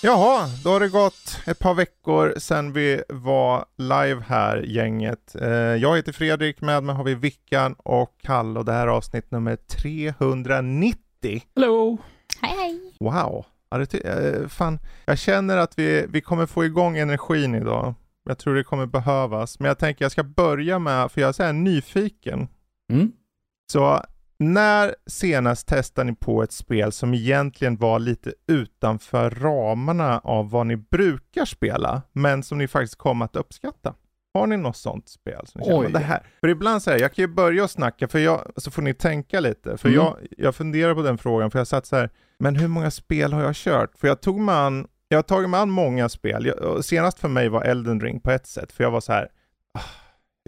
Jaha, då har det gått ett par veckor sedan vi var live här, gänget. Eh, jag heter Fredrik, med mig har vi Vickan och Kalle och det här är avsnitt nummer 390. Hello! Hej hej! Wow! Ja, det, eh, fan, jag känner att vi, vi kommer få igång energin idag. Jag tror det kommer behövas, men jag tänker jag ska börja med, för jag är så här nyfiken. Mm. Så när senast testade ni på ett spel som egentligen var lite utanför ramarna av vad ni brukar spela, men som ni faktiskt kom att uppskatta? Har ni något sånt spel? Som ni känner, Oj. "Men det här? För ibland säger jag kan ju börja och snacka, för jag, så får ni tänka lite. För Mm. jag, jag funderar på den frågan, för jag satt så här, men hur många spel har jag kört? För jag tog mig an, jag har tagit mig an många spel. Jag, senast för mig var Elden Ring på ett sätt, för jag var så här, ah,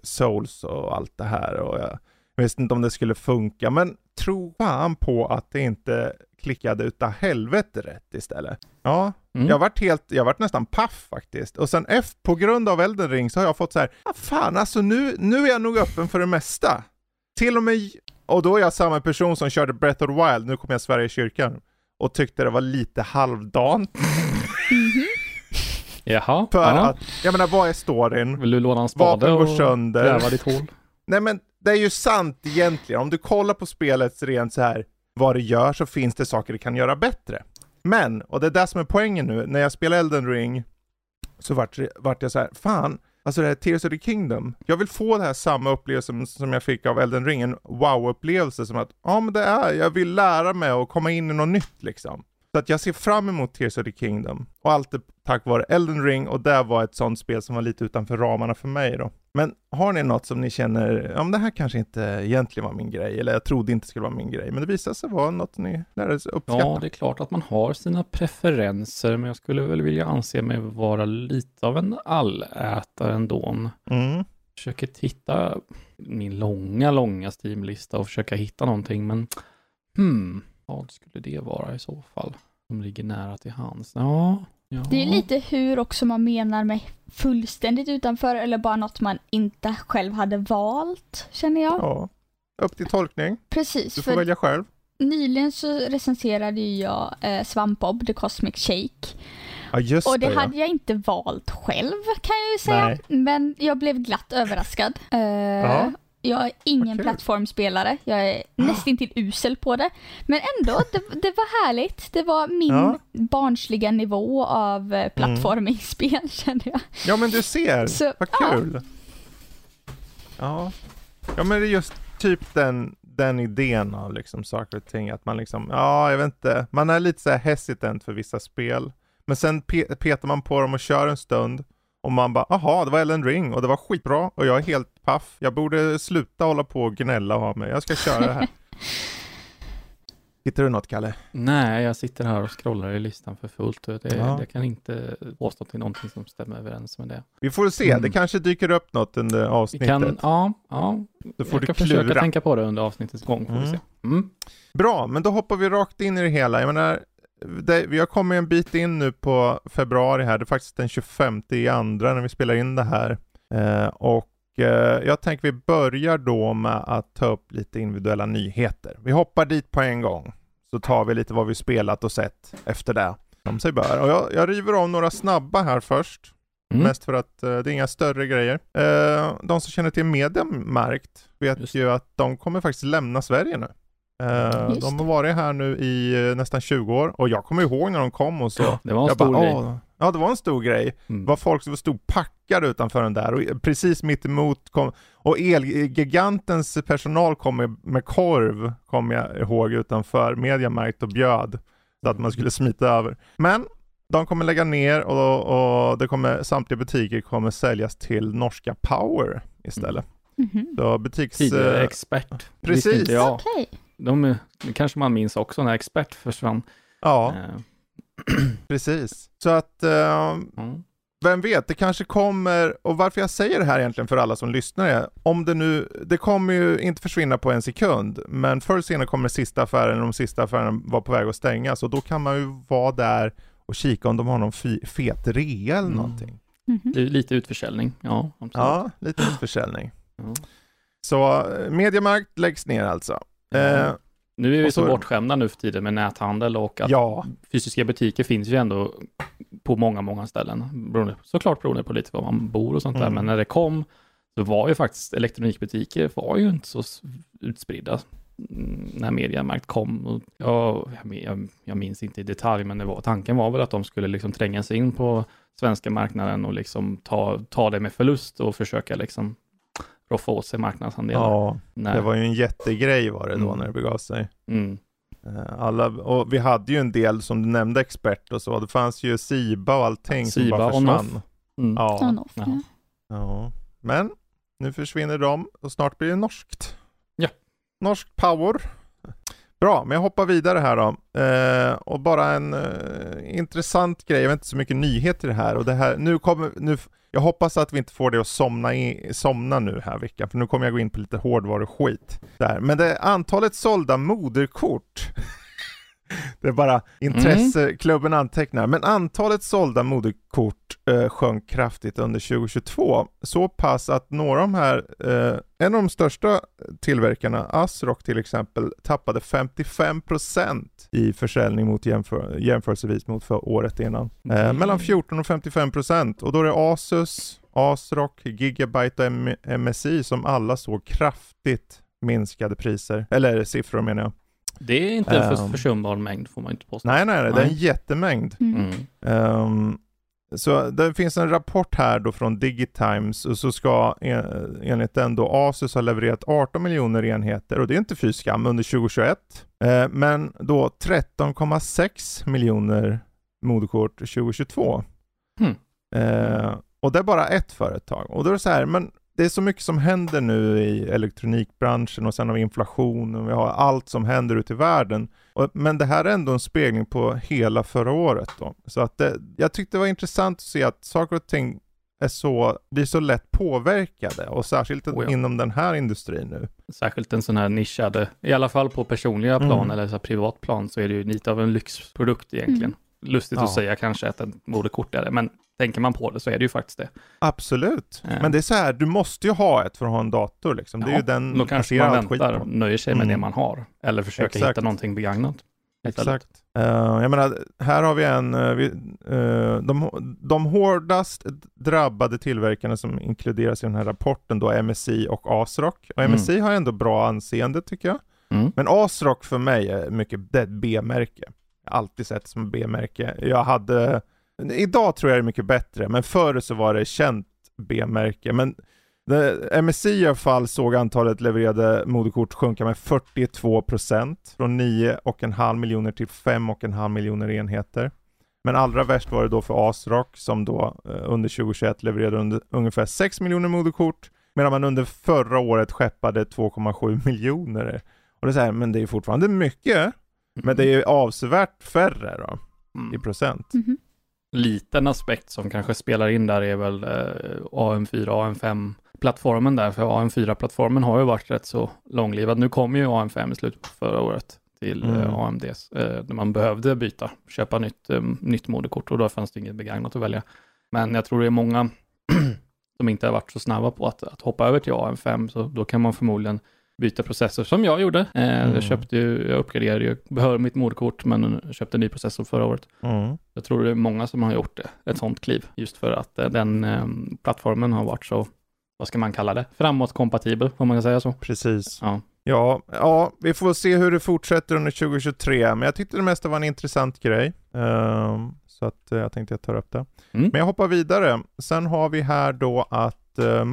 Souls och allt det här och jag, jag visste inte om det skulle funka, men tro fan på att det inte klickade utav helvete rätt istället. Ja, Mm. jag vart helt, jag vart nästan paff faktiskt. Och sen F, på grund av Elden Ring så har jag fått så här, ah, fan alltså nu, nu är jag nog öppen för det mesta. Till och med, och då är jag samma person som körde Breath of the Wild, nu kommer jag svära i kyrkan, och tyckte det var lite halvdant. Jaha, För ja. att, jag menar vad är storyn? vill du låna en spade Vapen går och sönder. gräva ditt hål? Nej men det är ju sant egentligen. Om du kollar på spelet rent så här vad det gör så finns det saker det kan göra bättre. Men, och det är det som är poängen nu, när jag spelar Elden Ring så vart, vart jag så här, fan, alltså det här Tears of the Kingdom, jag vill få det här samma upplevelse som, som jag fick av Elden Ring, en wow-upplevelse som att, ja men det är, jag vill lära mig och komma in i något nytt liksom. Så att jag ser fram emot Tears of the Kingdom. Och allt är tack vare Elden Ring och det var ett sånt spel som var lite utanför ramarna för mig då. Men har ni något som ni känner, ja men det här kanske inte egentligen var min grej, eller jag trodde inte skulle vara min grej, men det visade sig vara något ni lärde er uppskatta. Ja, det är klart att man har sina preferenser, men jag skulle väl vilja anse mig vara lite av en allätare ändå. Mm. Försöker titta min långa, långa Steam-lista och försöka hitta någonting, men hmm, vad skulle det vara i så fall? Som ligger nära till hands? Ja, ja. Det är lite hur också man menar med fullständigt utanför eller bara något man inte själv hade valt, känner jag. Ja. Upp till tolkning, Precis, du får välja själv. nyligen så recenserade jag eh, Svampbob, The Cosmic Shake. Ja just Och det det ja. hade jag inte valt själv kan jag ju säga. Nej. Men jag blev glatt överraskad. Eh, Ja. Jag är ingen kul. plattformspelare. Jag är nästintill usel på det. Men ändå, det, det var härligt. Det var min Ja. Mm. barnsliga nivå av eh, plattformingspel kände jag. Ja men du ser, Så, vad ja. kul. Ja. ja men det är just typ den, den idén av liksom saker och ting, att man liksom, ja jag vet inte, man är lite så här hesitant för vissa spel. Men sen pe- petar man på dem och kör en stund och man bara, aha det var Ellen Ring och det var skitbra och jag är helt paff. Jag borde sluta hålla på och gnälla ha mig, jag ska köra det här. Hittar du något Kalle? Nej, jag sitter här och scrollar i listan för fullt. och Det, Ja. Jag kan inte påstå till någonting som stämmer överens med det. Vi får se, Mm. det kanske dyker upp något under Vi avsnittet. kan, ja, ja. Då får jag du kan försöka klura. tänka på det under avsnittets gång, får vi Mm. se. Mm. Bra, men då hoppar vi rakt in i det hela. Jag menar, det, vi har kommit en bit in nu på februari här. Det är faktiskt den 25 i andra när vi spelar in det här. Eh, och eh, jag tänker vi börjar då med att ta upp lite individuella nyheter. Vi hoppar dit på en gång. Så tar vi lite vad vi spelat och sett efter det. Som sig bör. Och jag, jag river av några snabba här först. Mm. Mest för att eh, det är inga större grejer. Eh, de som känner till Mediamarkt vet Just ju att de kommer faktiskt lämna Sverige nu. Eh, Just de har varit här nu i eh, nästan 20 år och jag kommer ihåg när de kom och så. Ja, det var en jag stor bara, grej. "Åh." Ja, det var en stor grej. Mm. Det var folk som stod packade utanför den där och precis mitt emot kom och Elgigantens personal kom med, med korv, kom jag ihåg, utanför Mediamarkt och bjöd så att man skulle smita över. Men de kommer lägga ner och, och det kommer, samtliga butiker kommer säljas till norska Power istället. Mhm. Så butiks... Tidigare eh, expert. precis. Inte jag. Okej. De, det kanske man minns också när expert försvann. ja, Eh, precis. Så att eh, mm. vem vet, det kanske kommer, och varför jag säger det här egentligen för alla som lyssnar är, om det nu, det kommer ju inte försvinna på en sekund, men förr eller senare kommer sista affären, de sista affärerna var på väg att stängas och då kan man ju vara där och kika om de har någon fet rea eller Mm. någonting. Det är Lite utförsäljning, ja. absolut. Ja, lite försäljning. Ja. Så eh, Mediamarkt läggs ner alltså. Ja. Eh, Nu är vi så så- bortskämda nu för tiden med näthandel och att ja, fysiska butiker finns ju ändå på många, många ställen. Beroende, såklart beroende på lite var man bor och sånt där, Mm. men när det kom så var ju faktiskt elektronikbutiker var ju inte så utspridda när Mediamarkt kom. Och jag, jag, jag minns inte i detalj, men det var, tanken var väl att de skulle liksom tränga sig in på svenska marknaden och liksom ta, ta det med förlust och försöka liksom roffa åt sig marknadsandelar. ja, när, det var ju en jättegrej var det då Mm. när det begav sig. mm, Eh, Alla, och vi hade ju en del som du nämnde expert och så, det fanns ju Siba och allting som Siba bara och försvann. Mm. Ja, Noff, ja. Ja. ja. Men nu försvinner de och snart blir det norskt. Ja. Norsk power. Bra, men jag hoppar vidare här då. Eh, och bara en eh, intressant grej, jag vet inte så mycket nyheter i det här och det här, nu kommer, nu, jag hoppas att vi inte får det att somna, i, somna nu här veckan, för nu kommer jag gå in på lite hårdvaruskit. Där. Men det antalet sålda moderkort Det är bara intresseklubben antecknar. Men antalet sålda moderkort eh, sjönk kraftigt under 2022. Så pass att några av de här, eh, en av de största tillverkarna, Asrock till exempel, tappade 55% i försäljning mot jämför, jämförelsevis mot för året innan. Eh, Mm. mellan 14 och 55% och då är det Asus, Asrock, Gigabyte och M- MSI som alla såg kraftigt minskade priser, eller siffror menar jag. Det är inte en Ehm. försumbar mängd får man inte påstå. Nej, nej, nej, det är en jättemängd. Mm. Mm. Ehm, så det finns en rapport här då från Digitimes och så ska eh, enligt den då Asus ha levererat 18 miljoner enheter och det är inte fy skam under 2021. Eh, men då 13,6 miljoner moderkort 2022. Hmm. Eh, och det är bara ett företag. Och då är det så här, men det är så mycket som händer nu i elektronikbranschen och sen har vi inflation och vi har allt som händer ute i världen. Men det här är ändå en spegling på hela förra året då. Så att det, jag tyckte det var intressant att se att saker och ting är så, blir så lätt påverkade och särskilt Oh ja. inom den här industrin nu. Särskilt en sån här nischad, i alla fall på personliga Mm. plan eller så här privat plan så är det ju lite av en lyxprodukt egentligen. Mm. Lustigt Ja. att säga kanske att en moderkort är det, men tänker man på det så är det ju faktiskt det. Absolut. Ja. Men det är så här, du måste ju ha ett för att ha en dator liksom. Det är ju den Då kanske man väntar, på. nöjer sig med Mm. det man har. Eller försöker Exakt. hitta någonting begagnat. Exakt. Eh, jag menar, här har vi en, eh, de, de hårdast drabbade tillverkarna som inkluderas i den här rapporten då är MSI och Asrock. Och Mm. MSI har ändå bra anseende tycker jag. Mm. Men Asrock för mig är mycket, det är ett B-märke. Alltid sett som B-märke. Jag hade, idag tror jag det är mycket bättre, men förr så var det känt B-märke. Men det, MSI i alla fall såg antalet levererade moderkort sjunka med 42% från 9,5 miljoner till 5,5 miljoner enheter. Men allra värst var det då för Asrock som då eh, under 2021 levererade under, ungefär 6 miljoner moderkort medan man under förra året skeppade 2,7 miljoner. Och det är så här, men det är fortfarande mycket, men det är avsevärt färre då, i Mm. procent. Liten aspekt som kanske spelar in där är väl eh, AM4, AM5-plattformen där, för AM4-plattformen har ju varit rätt så långlivad. Nu kom ju AM5 i slutet på förra året till Mm. eh, AMDs, eh, när man behövde byta, köpa nytt, eh, nytt moderkort och då fanns det inget begagnat att välja. Men jag tror det är många som inte har varit så snabba på att, att hoppa över till AM5, så då kan man förmodligen byta processor som jag gjorde. Eh, Mm. Jag köpte ju, jag uppgraderade ju, behöver mitt moderkort men köpte en ny processor förra året. Mm. Jag tror det är många som har gjort det, ett sånt kliv, just för att eh, den eh, plattformen har varit så, vad ska man kalla det, framåtkompatibel, får man kan säga så. Precis. Ja. Ja, ja, vi får se hur det fortsätter under 2023, men jag tyckte det mesta var en intressant grej. Ehm, så att eh, jag tänkte jag tar upp det. Mm. Men jag hoppar vidare. Sen har vi här då att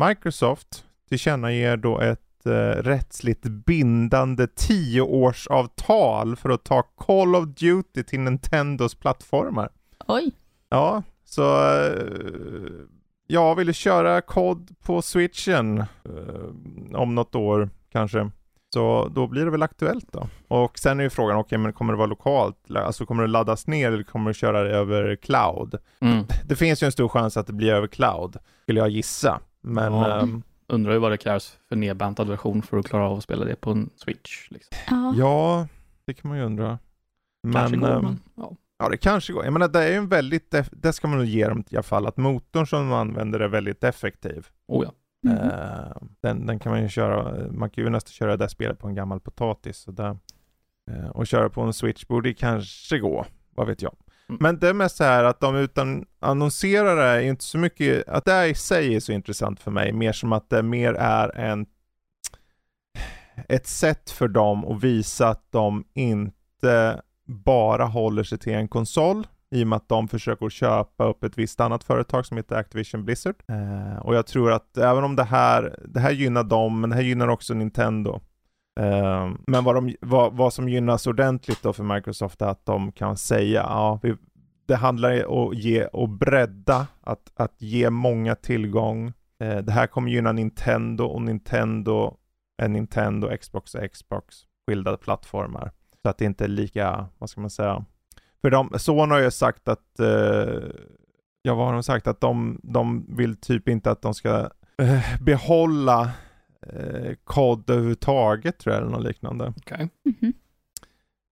Microsoft tillkännager då ett eh, rättsligt bindande tioårsavtal för att ta Call of Duty till Nintendos plattformar. Oj. Ja, så eh, jag ville köra kod på switchen eh, om något år kanske. Så då blir det väl aktuellt då. Och sen är ju frågan, okej okay, men kommer det vara lokalt? Alltså kommer det laddas ner eller kommer det köra det över cloud? Mm. Det finns ju en stor chans att det blir över cloud, skulle jag gissa. Men Ja. ehm, Undrar ju vad det krävs för nedbantad version för att klara av att spela det på en switch. Liksom. Ja. ja, det kan man ju undra. Kanske Men, går, ehm, men ja. Ja, det kanske går. Jag menar, det är ju en väldigt, det ska man nog ge dem i alla fall, att motorn som de använder är väldigt effektiv. Oh ja. Mhm. Eh, den, den kan man ju köra, man kan ju nästan köra det spelet på en gammal potatis. Så där. Eh, och köra på en switch borde kanske gå, vad vet jag. Mm. Men det är mest så här att de utan annonserar det är inte så mycket, att det här i sig är så intressant för mig, mer som att det mer är en ett sätt för dem att visa att de inte bara håller sig till en konsol i och med att de försöker köpa upp ett visst annat företag som heter Activision Blizzard. Eh, och jag tror att även om det här, det här gynnar dem, men det här gynnar också Nintendo. Ehm, Men vad, de, vad, vad som gynnas ordentligt då för Microsoft är att de kan säga, ja, vi, det handlar om att ge och bredda, att, att ge många tillgång. Eh, det här kommer gynna Nintendo och Nintendo är Nintendo, Xbox och Xbox, skilda plattformar. Så att det inte är lika, vad ska man säga, för de, Sony har ju sagt att, eh, ja vad har de sagt, att de, de vill typ inte att de ska eh, behålla eh, kod överhuvudtaget tror jag, eller något liknande. Okej. Mhm.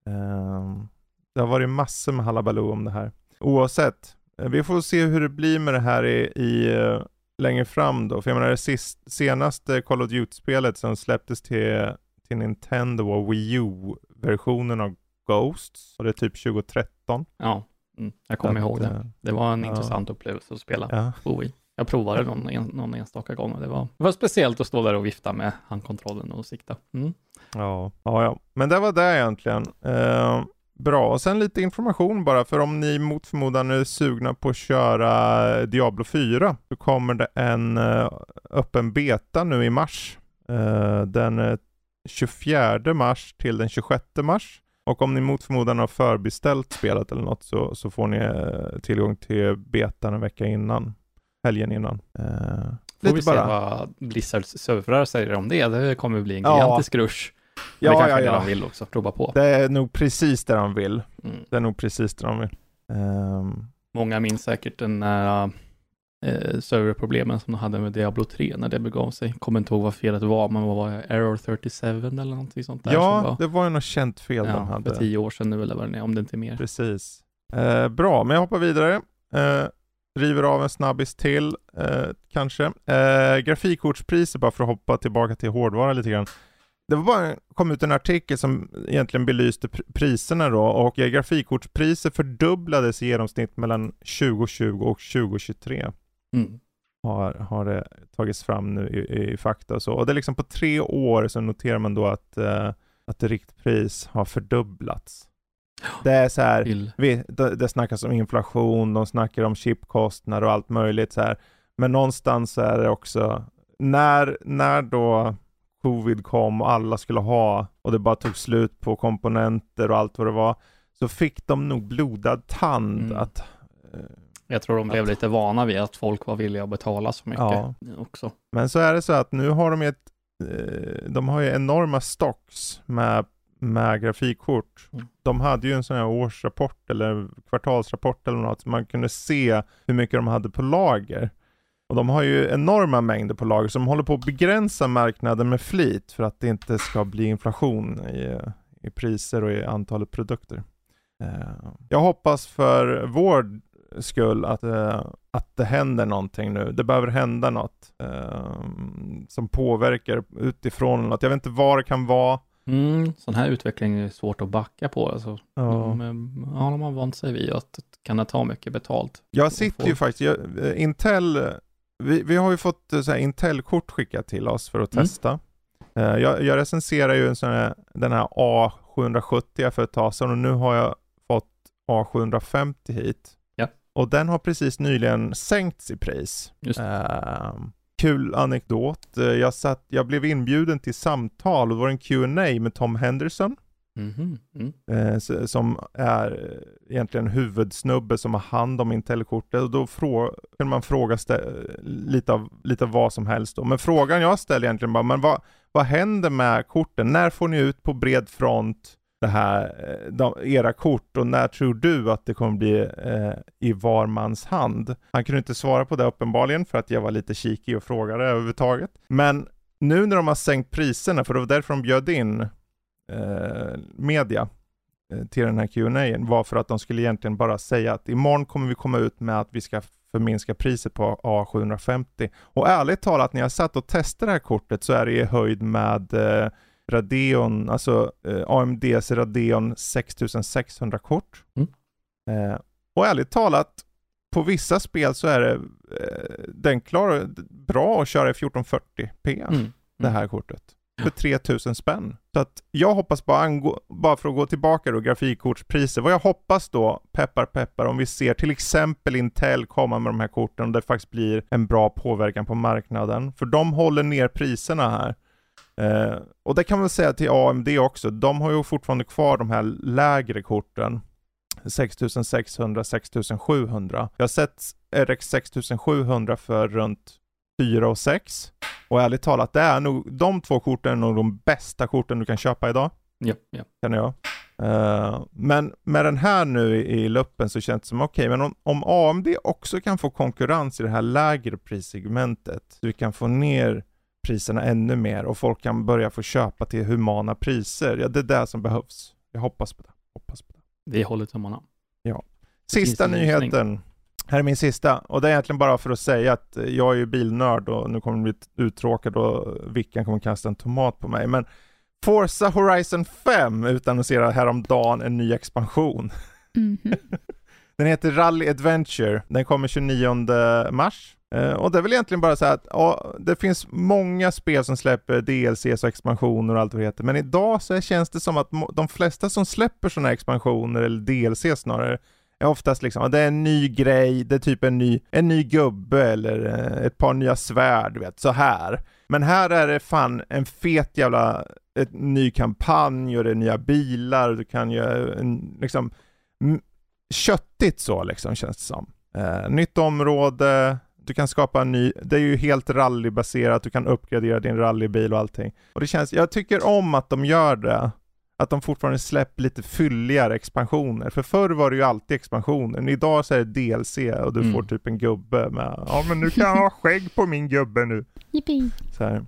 Ehm, det har varit massor med halabaloo om det här. Oavsett, eh, vi får se hur det blir med det här i, i eh, längre fram då. För jag menar det sist, senaste Call of Duty-spelet som släpptes till, till Nintendo och Wii U-versionen av Ghosts, och det är typ 2013. Ja, mm. jag kommer ihåg det. eh, Det var en ja. intressant upplevelse att spela Ja. på Wii. Jag provade någon, en, någon enstaka gång och det var, det var speciellt att stå där och vifta med handkontrollen och sikta. Mm. Ja, ja, ja. Men det var det egentligen. Eh, bra, och sen lite information bara, för om ni mot förmodan är sugna på att köra Diablo 4, så kommer det en eh, öppen beta nu i mars. Eh, den eh, 24 mars till den 26 mars. Och om ni mot förmodan har förbeställt spelet eller något så, så får ni eh, tillgång till betan en vecka innan. Helgen innan. Eh, Får vi lite se bara. vad Blizzards servrar säger om det. Det kommer bli en Ja. gigantisk rush. Men Ja, det kanske ja, är det ja. de vill också, prova på. Det är nog precis det de vill. Mm. Det är nog precis det de vill. Ehm, Många minns säkert den där eh, serverproblemen som de hade med Diablo 3 när det begav sig. Kommer inte ihåg vad felet var, men vad var det? Error 37 eller någonting sånt där ja, var, det var ju något känt fel de ja, hade. för tio år sedan nu eller vad det är, om det inte är mer. Precis. Eh, bra, men jag hoppar vidare. Eh, river av en snabbis till, eh, kanske. Eh, grafikkortspriser, bara för att hoppa tillbaka till hårdvara lite grann. Det var bara, kom ut en artikel som egentligen belyste pr- priserna då och eh, grafikkortspriser fördubblades i genomsnitt mellan 2020 och 2023 Mm. har, har det tagits fram nu i, i fakta och så. Och det är liksom på tre år så noterar man då att, eh, att riktpris har fördubblats. Det är så här, vi, det, det snackas om inflation, de snackar om chipkostnader och allt möjligt så här. Men någonstans är det också, när, när då covid kom och alla skulle ha och det bara tog slut på komponenter och allt vad det var, så fick de nog blodad tand Mm. att eh, jag tror de blev Att- lite vana vid att folk var villiga att betala så mycket Ja. också. Men så är det så att nu har de ett, eh, de har ju enorma stocks med, med grafikkort. Mm. De hade ju en sån här årsrapport eller kvartalsrapport eller något, så man kunde se hur mycket de hade på lager. Och de har ju enorma mängder på lager, så de håller på att begränsa marknaden med flit för att det inte ska bli inflation i, i priser och i antalet produkter. Eh, Jag hoppas för vår skull att, eh, att det händer någonting nu. Det behöver hända något eh, som påverkar utifrån något. Jag vet inte vad det kan vara. Mm, sån här utveckling är svårt att backa på. Alltså, Ja. de, eh, ja, de har vant sig vid att kan det ta mycket betalt. Jag sitter ju faktiskt, jag, eh, Intel, eh, vi, vi har ju fått Intel-kort skickat till oss för att Mm. testa. Jag, jag recenserar ju en sån här, den här A770 för ett tag sedan och nu har jag fått A750 hit. Ja. Och den har precis nyligen sänkts i pris. Just det. Kul anekdot. Eh, Jag, satt, jag blev inbjuden till samtal och det var en Q&A med Tom Henderson. Mhm, Mm. Eh, s- som är eh, egentligen huvudsnubbe som har hand om Intel-kortet och då kan man fråga lite, av, lite av vad som helst då. Men frågan jag ställer egentligen bara, men vad, vad händer med korten? När får ni ut på bred front det här, eh, de, era kort och när tror du att det kommer bli eh, i var mans hand? Han kunde inte svara på det uppenbarligen för att jag var lite kikig och frågade överhuvudtaget. Men nu när de har sänkt priserna, för det var därför de bjöd in eh, media eh, till den här Q&A var för att de skulle egentligen bara säga att imorgon kommer vi komma ut med att vi ska förminska priset på A750. Och ärligt talat, när jag satt och testade det här kortet så är det i höjd med eh, Radeon, alltså eh, AMDs Radeon 6600 kort. Mm. Eh, och ärligt talat, på vissa spel så är det, eh, den klarar bra att köra i 1440p, mm. det här kortet. För 3000 spänn. Så att jag hoppas bara, angå, bara för att gå tillbaka då, grafikkortspriser. Vad jag hoppas då, peppar peppar, om vi ser till exempel Intel komma med de här korten, och det faktiskt blir en bra påverkan på marknaden. För de håller ner priserna här. Eh, och det kan man säga till AMD också, de har ju fortfarande kvar de här lägre korten. 6600, 6700. Jag har sett RX 6700 för runt 4 och 6. Och ärligt talat, det är nog, de två korten är nog de bästa korten du kan köpa idag. Ja, ja. Känner jag. Uh, men med den här nu i, i luppen så känns det som okej, okay, men om, om AMD också kan få konkurrens i det här lägre prissegmentet, så vi kan få ner priserna ännu mer och folk kan börja få köpa till humana priser. Ja, det är det som behövs. Jag hoppas på det. Hoppas på det. Vi håller tummarna. Ja. Sista nyheten. Här är min sista, och det är egentligen bara för att säga att jag är ju bilnörd och nu kommer jag bli uttråkad och Vickan kommer kasta en tomat på mig. Men Forza Horizon 5 utannonserade häromdagen en ny expansion. Mm -hmm. Den heter Rally Adventure. Den kommer 29 mars Eh, och det är väl egentligen bara så att ja, det finns många spel som släpper DLCs och expansioner och allt vad det heter, men idag så känns det som att de flesta som släpper sådana expansioner, eller DLC snarare, är oftast liksom, uh, det är en ny grej, det är typ en ny, en ny gubbe eller eh, ett par nya svärd, du vet, så här. Men här är det fan en fet jävla, ett ny kampanj och det är nya bilar, du kan göra en, liksom, köttigt så liksom känns det som. Eh, nytt område, du kan skapa en ny, det är ju helt rallybaserat, du kan uppgradera din rallybil och allting. Och det känns, jag tycker om att de gör det. Att de fortfarande släpper lite fylligare expansioner. För förr var det ju alltid expansioner. Idag så är det DLC och du mm. får typ en gubbe med, ja men nu kan jag ha skägg på min gubbe nu. Yippie. Så, här.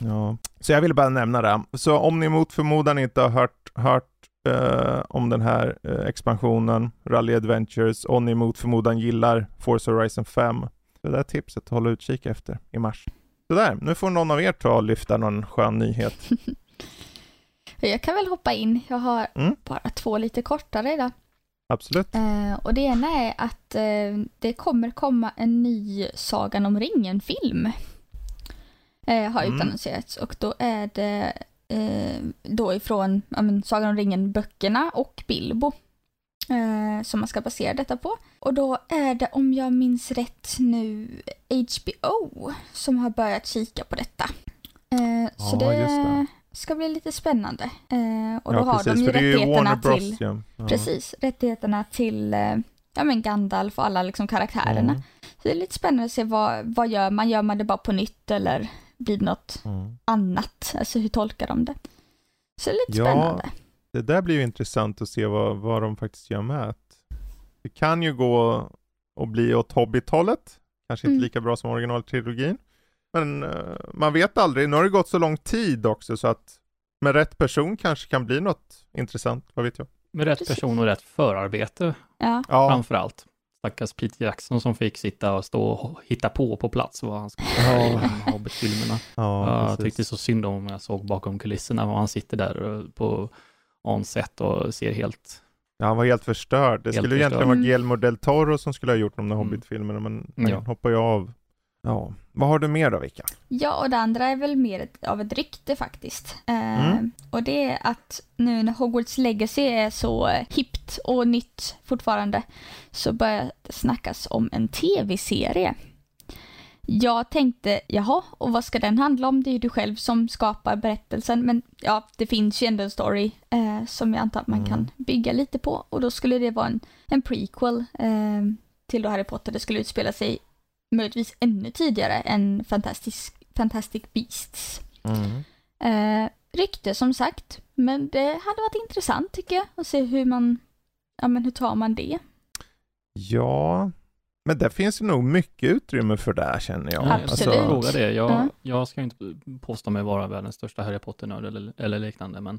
Ja. så jag ville bara nämna det. Så om ni mot förmodan inte har hört, hört uh, om den här uh, expansionen, Rally Adventures, och ni mot förmodan gillar Forza Horizon 5, det där tipset att hålla utkik efter i mars. Sådär, nu får någon av er ta och lyfta någon skön nyhet. jag kan väl hoppa in. Jag har mm. bara två lite kortare idag. Absolut. Uh, och det ena är att uh, det kommer komma en ny Sagan om ringen-film. Uh, har mm. utannonserats och då är det då ifrån ja, men, Sagan om ringen-böckerna och Bilbo eh, som man ska basera detta på. Och då är det, om jag minns rätt nu, HBO som har börjat kika på detta. Eh, ja, så det, det, ska bli lite spännande. Eh, och då ja, har precis, de ju rättigheterna Bros, till, ja. precis, rättigheterna till eh, ja, men Gandalf och alla liksom karaktärerna. Mm. Så det är lite spännande att se vad, vad gör man? Gör man det bara på nytt eller blir det något mm. annat? Alltså hur tolkar de det? Så det är lite spännande det där blir ju intressant att se vad, vad de faktiskt gör med det. kan ju gå och bli åt Hobbit-hållet, kanske inte mm. lika bra som originaltrilogin. Men uh, man vet aldrig, nu har det gått så lång tid också så att med rätt person kanske kan bli något intressant, vad vet jag. Med rätt person och rätt förarbete ja. framför allt. Stackars Peter Jackson som fick sitta och stå och hitta på på plats vad han skulle göra i Hobbit-filmerna. Ja, jag tyckte så synd om jag såg bakom kulisserna och han sitter där på on-set och ser helt... Ja, han var helt förstörd. Det helt skulle förstörd. egentligen vara Guillermo del Toro som skulle ha gjort de där mm. Hobbit-filmerna, men han ja. hoppar ju av. Ja, vad har du mer då, Vika? Ja, och det andra är väl mer ett, av ett rykte faktiskt. Eh, mm. Och det är att nu när Hogwarts Legacy är så hippt och nytt fortfarande, så börjar det snackas om en tv-serie jag tänkte, jaha, och vad ska den handla om? Det är ju du själv som skapar berättelsen, men ja, det finns ju ändå en story eh, som jag antar att man mm. kan bygga lite på och då skulle det vara en, en prequel eh, till då Harry Potter. Det skulle utspela sig möjligtvis ännu tidigare än Fantastic, Fantastic Beasts. Mm. Eh, rykte som sagt, men det hade varit intressant tycker jag att se hur man, ja men hur tar man det? Ja, men det finns ju nog mycket utrymme för det känner jag. Ja, Absolut. Jag fråga det. Jag, Ja. jag ska inte påstå mig vara världens största Harry Potter-nörd eller, eller liknande, men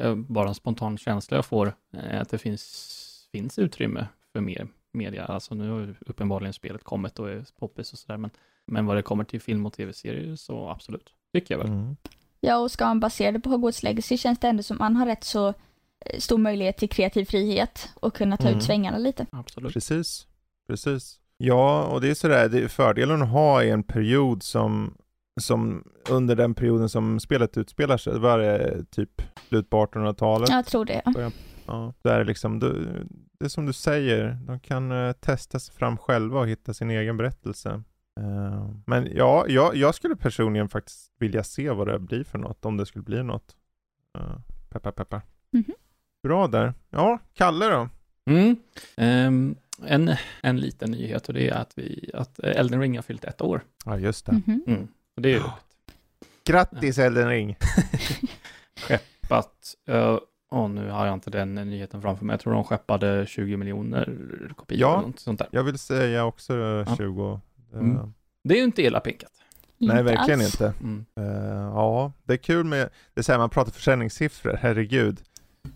eh, bara en spontan känsla jag får är att det finns, finns utrymme för mer media. Alltså nu har uppenbarligen spelet kommit och är poppis och sådär, men, men vad det kommer till film och tv-serier så absolut, tycker jag väl. Mm. Ja, och ska man basera det på Hogwarts Legacy känns det ändå som man har rätt så eh, stor möjlighet till kreativ frihet och kunna ta Mm. ut svängarna lite. Absolut. Precis, precis. Ja, och det är sådär, det är fördelen att ha i en period som, som under den perioden som spelet utspelar sig, var det typ slut på 1800-talet? Jag tror det. Ja, då är det liksom, du, det är som du säger, de kan eh, testa sig fram själva och hitta sin egen berättelse. Eh, men ja, jag, jag skulle personligen faktiskt vilja se vad det blir för något, om det skulle bli något. Uh, peppar peppar. Mhm. Bra där. Ja, Kalle då? Mm. Ehm, en, en liten nyhet och det är att, vi, att Elden Ring har fyllt ett år. Ja, just det. Mhm. Mm. Och det är ju Ja. Grattis Elden Ring! skeppat, uh, och nu har jag inte den nyheten framför mig, jag tror de skeppade 20 miljoner kopior Ja. eller något sånt där. Jag vill säga också eh, Ja. 20. Eh, Mm. Det är ju inte illa pinkat. Nej, verkligen alls. inte. Mm. Eh, ja, det är kul med, det är så här, man pratar försäljningssiffror, herregud.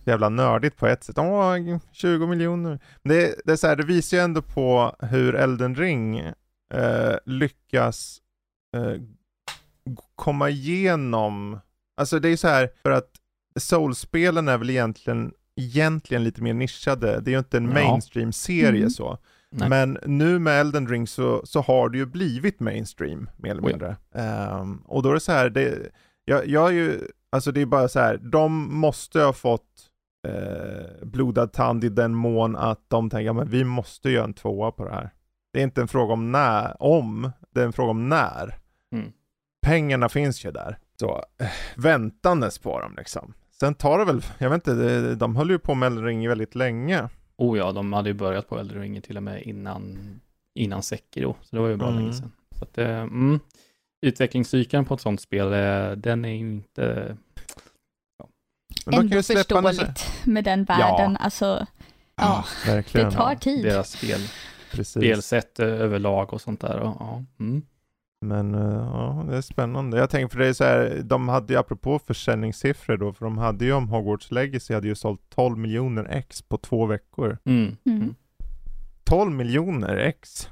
Jävla nördigt på ett sätt. Åh, 20 miljoner. Men Det, det är så här, det visar ju ändå på hur Elden Ring eh, lyckas eh, komma igenom, alltså det är så här, för att Soulspelen är väl egentligen, egentligen lite mer nischade. Det är ju inte en Ja. mainstream-serie Mm. så. Nej. Men nu med Elden Ring så, så har det ju blivit mainstream, mer eller mindre. Ehm, och då är det så här, det, jag, jag är ju, alltså det är bara så här, de måste ha fått eh, blodad tand i den mån att de tänker, men vi måste göra en tvåa på det här. Det är inte en fråga om när, om, det är en fråga om när. Mm. Pengarna finns ju där. Så, eh, väntandes på dem liksom. Sen tar det väl, jag vet inte, de höll ju på med Elden Ring väldigt länge. Oh ja, de hade ju börjat på Elden Ring till och med innan, innan Sekiro, så det var ju bra Mm. länge sedan. Så att, eh, mm, utvecklingscykeln på ett sånt spel, eh, den är ju inte... Men de kan Ändå ju förståeligt med den världen. Alltså, ja, verkligen. det tar ja, tid. Deras spel, Precis. spelsätt eh, överlag och sånt där. Och, ja, mm. Men eh, ja, det är spännande. Jag tänker för det är så här, de hade ju apropå försäljningssiffror då, för de hade ju om Hogwarts Legacy hade ju sålt 12 miljoner ex på två veckor. Mm. Mm. 12 miljoner ex?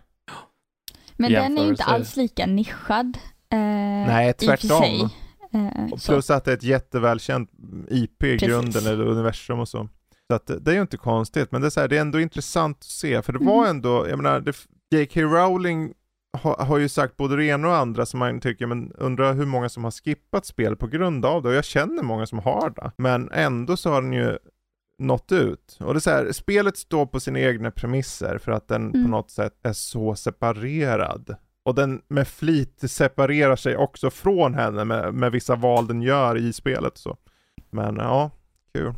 Men den är inte jämförelse. alls lika nischad. Eh, Nej, tvärtom. Eh, Och plus att det är ett jättevälkänt IP i Precis. grunden, eller universum och så. Så att det, är ju inte konstigt, men det är, så här, det är ändå intressant att se, för det var Mm. ändå, jag menar, J.K. Rowling har, har ju sagt både det ena och andra som man tycker, men undrar hur många som har skippat spel på grund av det, och jag känner många som har det. Men ändå så har den ju nått ut. Och det är så här, spelet står på sina egna premisser för att den på Mm. något sätt är så separerad. Och den med flit separerar sig också från henne med, med vissa val den gör i spelet. Så. Men ja, kul.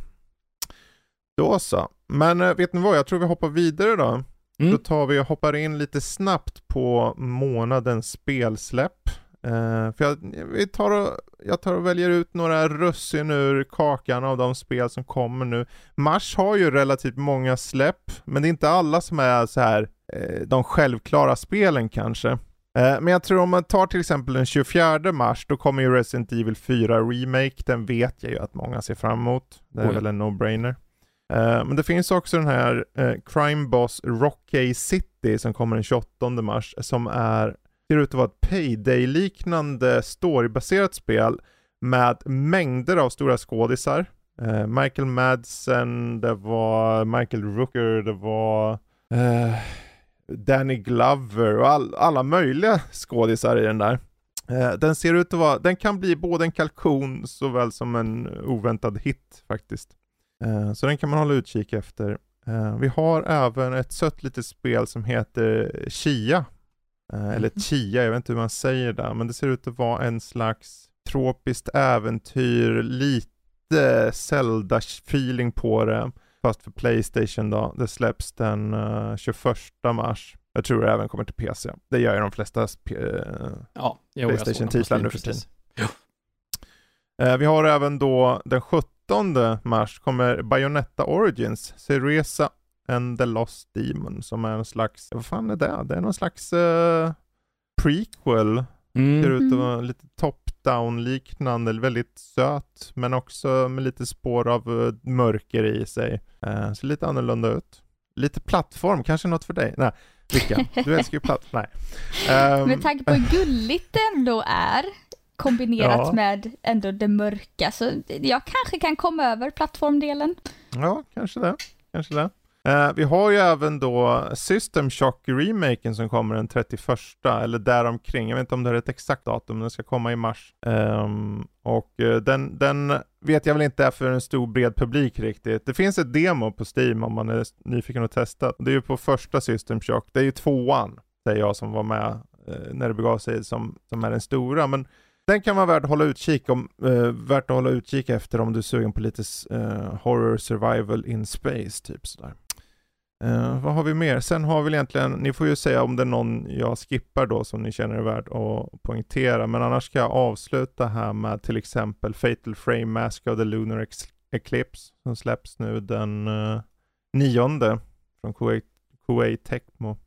Då så. Men eh, vet ni vad, jag tror vi hoppar vidare då. Mm. Då tar vi och hoppar in lite snabbt på månadens spelsläpp. Eh, för jag, vi tar och, jag tar och väljer ut några russin ur kakan av de spel som kommer nu. Mars har ju relativt många släpp, men det är inte alla som är så här eh, de självklara spelen kanske. Eh, men jag tror om man tar till exempel den 24 mars, då kommer ju Resident Evil 4 Remake, den vet jag ju att många ser fram emot. Det är Oj. väl en no-brainer. Eh, men det finns också den här eh, Crime Boss Rocky City som kommer den 28 mars, som är, ser ut att vara ett Payday-liknande storybaserat spel med mängder av stora skådisar. Michael Madsen, det var Michael Rooker, det var Danny Glover och all, alla möjliga skådisar i den där. Eh, den ser ut att vara, den kan bli både en kalkon såväl som en oväntad hit faktiskt. Eh, så den kan man hålla utkik efter. Eh, vi har även ett sött litet spel som heter Chia. Eller Mhm. Chia, jag vet inte hur man säger det, men det ser ut att vara en slags tropiskt äventyr, lite Zelda-feeling på det. Fast för Playstation då. Det släpps den eh, 21 mars. Jag tror det även kommer till PC. Det gör ju de flesta eh, Ja, PlayStation-titlar nu för precis. Eh, vi har även då den 17 mars kommer Bayonetta Origins, Ceresa and the Lost Demon, som är en slags, vad fan är det? Det är någon slags uh, prequel. Mm. Ser ut att Mm. vara lite top-down liknande, väldigt söt, men också med lite spår av eh, mörker i sig. Uh, ser lite annorlunda ut. Lite plattform, kanske något för dig? Nej, vilka? Du älskar ju platt... Nej. Ehm, Med tanke på hur gulligt det ändå är kombinerat Ja. med ändå det mörka så jag kanske kan komma över plattformdelen. Ja, kanske det. Kanske det. Eh, vi har ju även då System Shock remaken som kommer den 31 eller däromkring. Jag vet inte om det är ett exakt datum, men den ska komma i mars. Um, och eh, den, den vet jag väl inte är för en stor bred publik riktigt. Det finns ett demo på Steam om man är nyfiken och testa. Det är ju på första System Shock. Det är ju tvåan, säger jag, som var med eh, när det begav sig, som, som är den stora. Men den kan vara värd att hålla utkik, om, eh, värt att hålla utkik efter om du är sugen på lite eh, horror survival in space, typ sådär. Uh, vad har vi mer? Sen har vi egentligen, ni får ju säga om det är någon jag skippar då som ni känner är värd att poängtera, men annars ska jag avsluta här med till exempel Fatal Frame Mask of the Lunar Ex- Eclipse som släpps nu den uh, nionde från Kuwait, Kuwait Tecmo.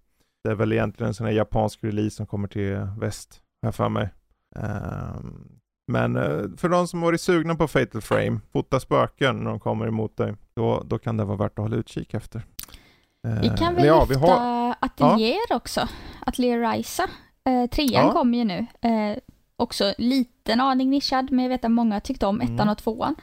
Det är väl egentligen en sån här japansk release som kommer till väst, har jag för mig. Ehm, men eh, för de som varit sugna på Fatal Frame, fota spöken när de kommer emot dig, då, då kan det vara värt att hålla utkik efter. Vi Eh, kan väl ja, vi lyfta har, Atelier också. Atelier Risa. Eh, trean Ja. kommer ju nu. Eh, också liten aning nischad, men jag vet att många tyckte om ettan Mm. och tvåan.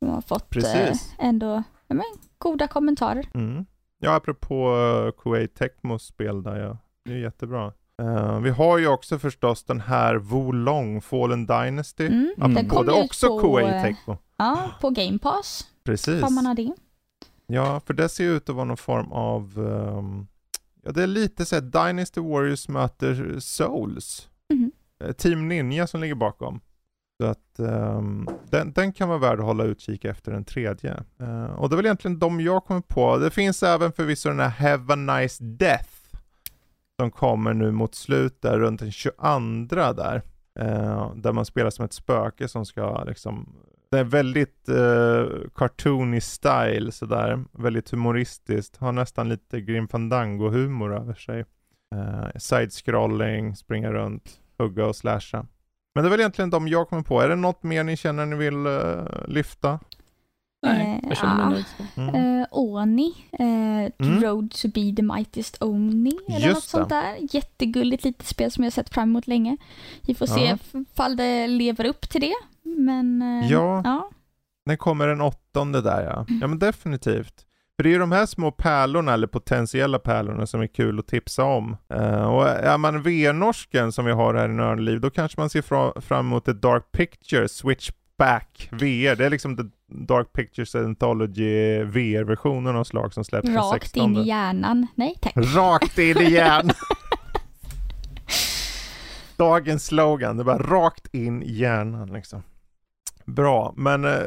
De har fått eh, ändå ja, men, goda kommentarer. Mm. Ja, apropå uh, Kuwait Tecmos spel där, ja. Det är jättebra. Eh, vi har ju också förstås den här Wolong Fallen Dynasty. Mm. Mm. Den Apropå, kom det också på, Kuwait Tecmo. Ja, på Game Pass. Precis. Får man ha det. Ja, för det ser ut att vara någon form av, ehm, ja det är lite såhär Dynasty Warriors möter Souls. Eh, Team Ninja som ligger bakom. Så att ehm, den, den kan vara värd att hålla utkik efter den tredje. Eh, och det är väl egentligen de jag kommer på. Det finns även förvisso den här Have a Nice Death. Som kommer nu mot slutet, runt den 22 där. Eh, där man spelar som ett spöke som ska liksom det är väldigt uh, cartoony style sådär, väldigt humoristiskt, har nästan lite Grim Fandango-humor över sig. Uh, Side-scrolling, springa runt, hugga och slasha. Men det är väl egentligen de jag kommer på. Är det något mer ni känner ni vill uh, lyfta? Nej, Eh, jag känner mig nöjd. Mm. Eh, Oni, eh, Mm. Road to be the mightiest Oni eller Just något sånt det. där. Jättegulligt litet spel som jag sett fram emot länge. Vi får se Ja. ifall det lever upp till det. Men eh, Ja. ja. Den kommer den åttonde där ja. Ja men definitivt. För det är ju de här små pärlorna, eller potentiella pärlorna, som är kul att tipsa om. Eh, och är man V-norsken som vi har här i Nördliv, då kanske man ser fra- fram emot ett Dark Pictures Switchback VR. Det är liksom the Dark Pictures Anthology VR-versionen av slag som släpps Rakt 16. in i hjärnan. Nej tack. Rakt in i hjärnan. Dagens slogan, det är bara rakt in i hjärnan liksom. Bra, men eh,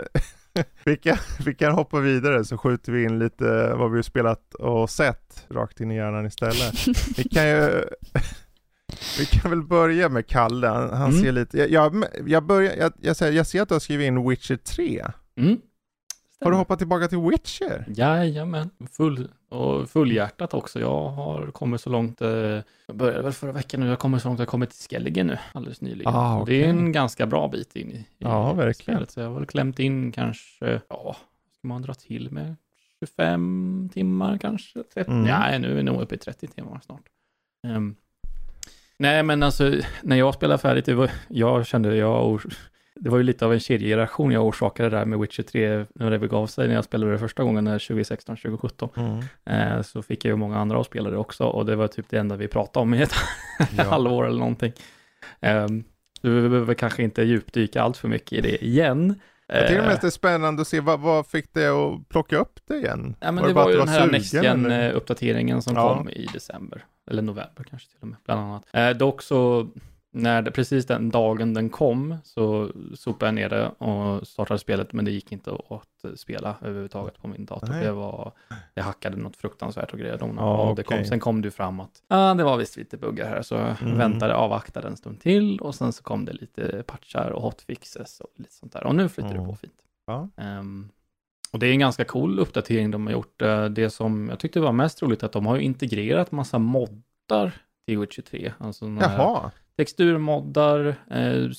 vi, kan, vi kan hoppa vidare så skjuter vi in lite vad vi har spelat och sett rakt in i hjärnan istället. Vi kan ju vi kan väl börja med Kalle, han, Mm. ser lite, jag, jag, börjar, jag, jag, säger, jag ser att du har skrivit in Witcher 3. Mm. Har du hoppat tillbaka till Witcher? Jajamän, full, och fullhjärtat också. Jag har kommit så långt, eh, jag började väl förra veckan nu, jag kommer så långt jag kommit till Skellige nu, alldeles nyligen. Ah, Och Det är en ganska bra bit in i, i Ja, verkligen. spelet, så jag har väl klämt in kanske, ja, ska man dra till med 25 timmar kanske? 30, Mm. Nej, nu är vi nog uppe i 30 timmar snart. Ehm, nej, men alltså, när jag spelade färdigt, det var, jag kände, jag, det var ju lite av en kedjereaktion jag orsakade där med Witcher 3 när det begav sig när jag spelade det första gången, när 2016-2017. Mm. Eh, så fick jag ju många andra att spela det också och det var typ det enda vi pratade om i ett Ja. halvår eller någonting. Um, vi behöver kanske inte djupdyka allt för mycket i det igen. Jag tycker Eh, mest det är spännande att se vad, vad fick dig att plocka upp det igen? Ja, men Var det bara var ju den här var Next sugen, eller? Gen-uppdateringen som Ja. kom i december, eller november kanske till och med, bland annat. Eh, dock så, när det, precis den dagen den kom så sopade jag ner det och startade spelet, men det gick inte att spela överhuvudtaget på min dator. Nej. Det var, det hackade något fruktansvärt och grejer. De, Ja, och det kom, okej. sen kom det fram att ah, det var visst lite buggar här, så Mm. väntade, avvaktade en stund till och sen så kom det lite patchar och hotfixes och lite sånt där. Och nu flyter Mm. det på fint. Ja. Ehm, och det är en ganska cool uppdatering de har gjort. Eh, Det som jag tyckte var mest roligt är att de har integrerat massa moddar till Witcher 3. Alltså Jaha. texturmoddar, eh,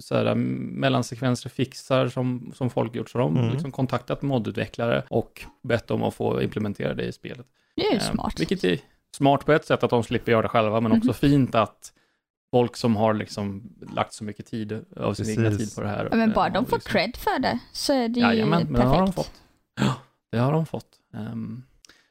så här, mellansekvenser, fixar som, som folk gjort. Så de har Mm. liksom kontaktat moddutvecklare och bett dem att få implementera det i spelet. Det är ju Ehm, smart. Vilket är smart på ett sätt att de slipper göra det själva, men också Mhm. fint att folk som har liksom lagt så mycket tid av sin egna Precis. tid på det här. Ja, men bara eh, de får liksom- cred för det så är det ju Jajamän, men det har de perfekt. fått. Ja, det har de fått. Ehm,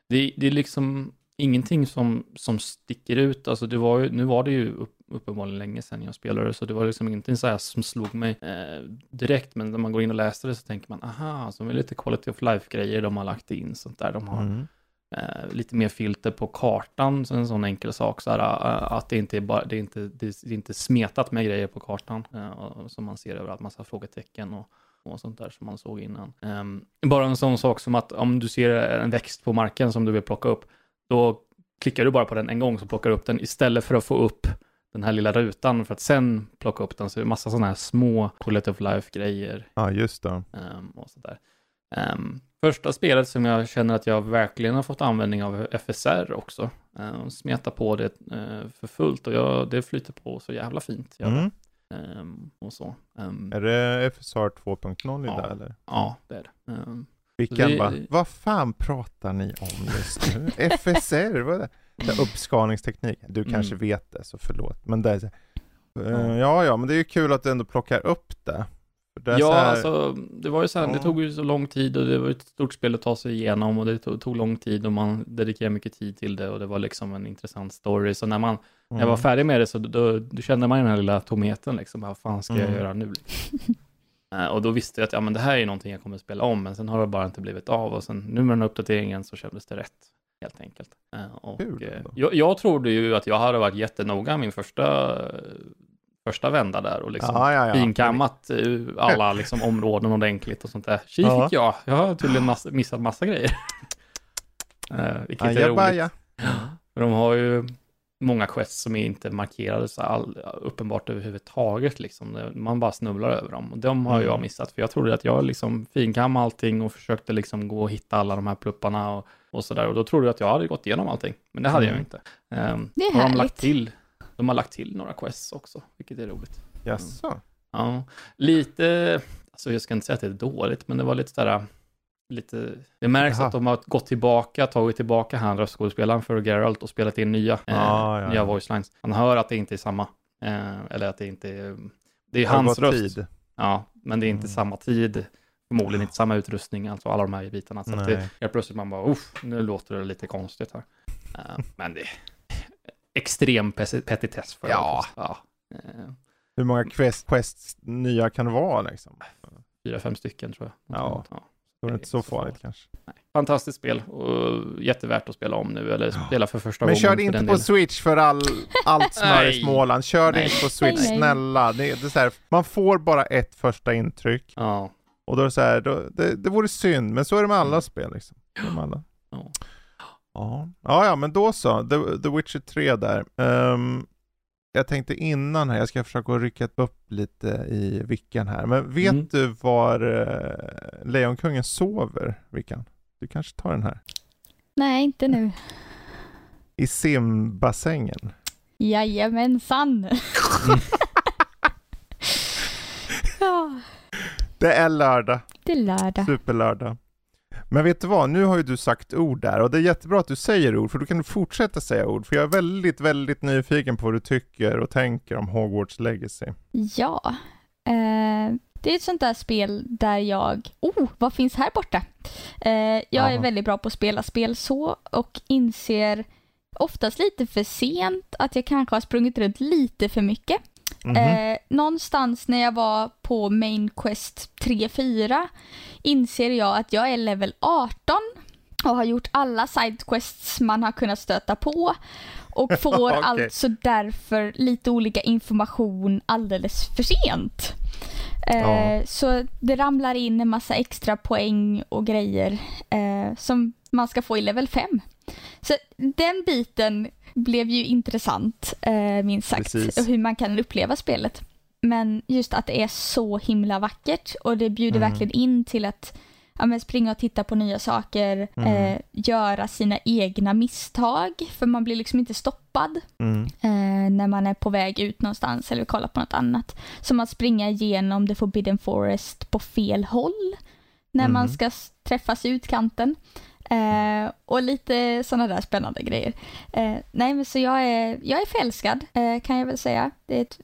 det, det är liksom ingenting som, som sticker ut. Alltså det var ju, nu var det ju upp, uppenbarligen länge sedan jag spelade, så det var liksom ingenting så här som slog mig eh, direkt, men när man går in och läser det så tänker man, aha, så är lite quality of life-grejer de har lagt in, sånt där. De har Mm. eh, lite mer filter på kartan, så en sån enkel sak, så här, eh, att det inte är, bara, det är inte, det är inte smetat med grejer på kartan, eh, som man ser överallt, massa frågetecken och, och sånt där som man såg innan. Ehm, bara en sån sak som att om du ser en växt på marken som du vill plocka upp, då klickar du bara på den en gång så plockar du upp den istället för att få upp den här lilla rutan för att sen plocka upp den. Så det är massa sådana här små quality of life-grejer Ja, just det. Ehm, och sådär. Ehm, första spelet som jag känner att jag verkligen har fått användning av FSR också. Uh, smeta på det eh, för fullt och jag, det flyter på så jävla fint. Mm. Ehm, och så. Är det FSR 2.0 i Ja. det eller? ja, det är det. Vilken det- bara, vad fan pratar ni om just nu? FSR, vad är det? det är uppskalningsteknik. Du Mm. kanske vet det, så förlåt. Men det är så, Ja. Eh, ja, ja, men det är ju kul att du ändå plockar upp det. Det ja, så här, alltså det var ju så här, det tog ju så lång tid och det var ett stort spel att ta sig igenom och det tog, tog lång tid och man dedikerade mycket tid till det och det var liksom en intressant story. Så när man När jag var Mm. färdig med det så då, då kände man den här lilla tomheten liksom, vad fan ska jag Mm. göra nu? Eh, och då visste jag att ja, men det här är någonting jag kommer att spela om, men sen har det bara inte blivit av och sen nu med den här uppdateringen så kändes det rätt, helt enkelt. Eh, och, Kul eh, jag, jag trodde ju att jag hade varit jättenoga min första, första vända där och liksom ja, ja, ja. finkammat alla liksom, områden ordentligt och sånt där. Tji Ja. fick jag, jag har tydligen massa, missat massa grejer. Vilket är roligt. För de har ju många quests som är inte markerade så all, uppenbart överhuvudtaget. Liksom. Man bara snubblar över dem. Och de har jag Mm. missat. För jag trodde att jag liksom finkammade allting och försökte liksom gå och hitta alla de här plupparna och, och sådär. Och då trodde jag att jag hade gått igenom allting. Men det hade jag Mm. ju inte. Um, Det är och de har härligt. lagt till, de har lagt till några quests också, vilket är roligt. Jaså? Ja, lite, alltså jag ska inte säga att det är dåligt, men det var lite sådär, lite, det märks Jaha. att de har gått tillbaka, tagit tillbaka han röstskådespelaren för Geralt och spelat in nya, eh, Ah, ja, nya voice lines. Man hör att det inte är samma, eh, eller att det inte är, det är hans röst. tid? Ja, men det är inte Mm. samma tid, förmodligen inte samma utrustning, alltså alla de här bitarna. Så att det, helt plötsligt man bara, uff, nu låter det lite konstigt här. Eh, men det är extrem petitess för Ja. ja. Eh, Hur många quest, quests nya kan det vara liksom? fyra, fem stycken tror jag. Ja. ja. Då är det inte så farligt kanske. Fantastiskt spel och jättevärt att spela om nu, eller spela för första Men gången. kör det inte på delen. Switch för all, allt smör i Nej. Småland. Kör det Nej. inte på Switch, Nej, nej. snälla. Det, det är så här, man får bara ett första intryck. Ja, Och då är det så här, då, det, det vore synd, men så är det med alla Mm. spel liksom. De alla. ja. Ja. ja, ja, men då så. The, The Witcher 3 där. Ehm, jag tänkte innan här, jag ska försöka rycka upp lite i Vickan här. Men vet Mm. du var uh, Lejonkungen sover, Vickan? Du kanske tar den här? Nej, inte nu. I simbassängen. Jajamensan. ja, Det är lördag. det är lördag. Superlördag. Men vet du vad, nu har ju du sagt ord där och det är jättebra att du säger ord för då kan du fortsätta säga ord för jag är väldigt, väldigt nyfiken på vad du tycker och tänker om Hogwarts Legacy. Ja. Eh, det är ett sånt där spel där jag... Oh, vad finns här borta? Eh, jag är Jaha. väldigt bra på att spela spel så och inser oftast lite för sent att jag kanske har sprungit runt lite för mycket. Mhm. Eh, någonstans när jag var på Main Quest 3-4 inser jag att jag är level 18 och har gjort alla sidequests man har kunnat stöta på och får Okej. alltså därför lite olika information alldeles för sent. Eh. Så det ramlar in en massa extra poäng och grejer eh, som man ska få i level 5. Så den biten blev ju intressant, eh, minst sagt, Precis. hur man kan uppleva spelet. Men just att det är så himla vackert och det bjuder Mm. verkligen in till att ja, springa och titta på nya saker, Mm. eh, göra sina egna misstag, för man blir liksom inte stoppad Mm. eh, när man är på väg ut någonstans eller vill kolla på något annat. Som att springa igenom The Forbidden Forest på fel håll när man Mm. ska s- träffas i utkanten. Eh, och lite sådana där spännande grejer. Eh, nej men så jag är, jag är förälskad eh, kan jag väl säga. Det är ett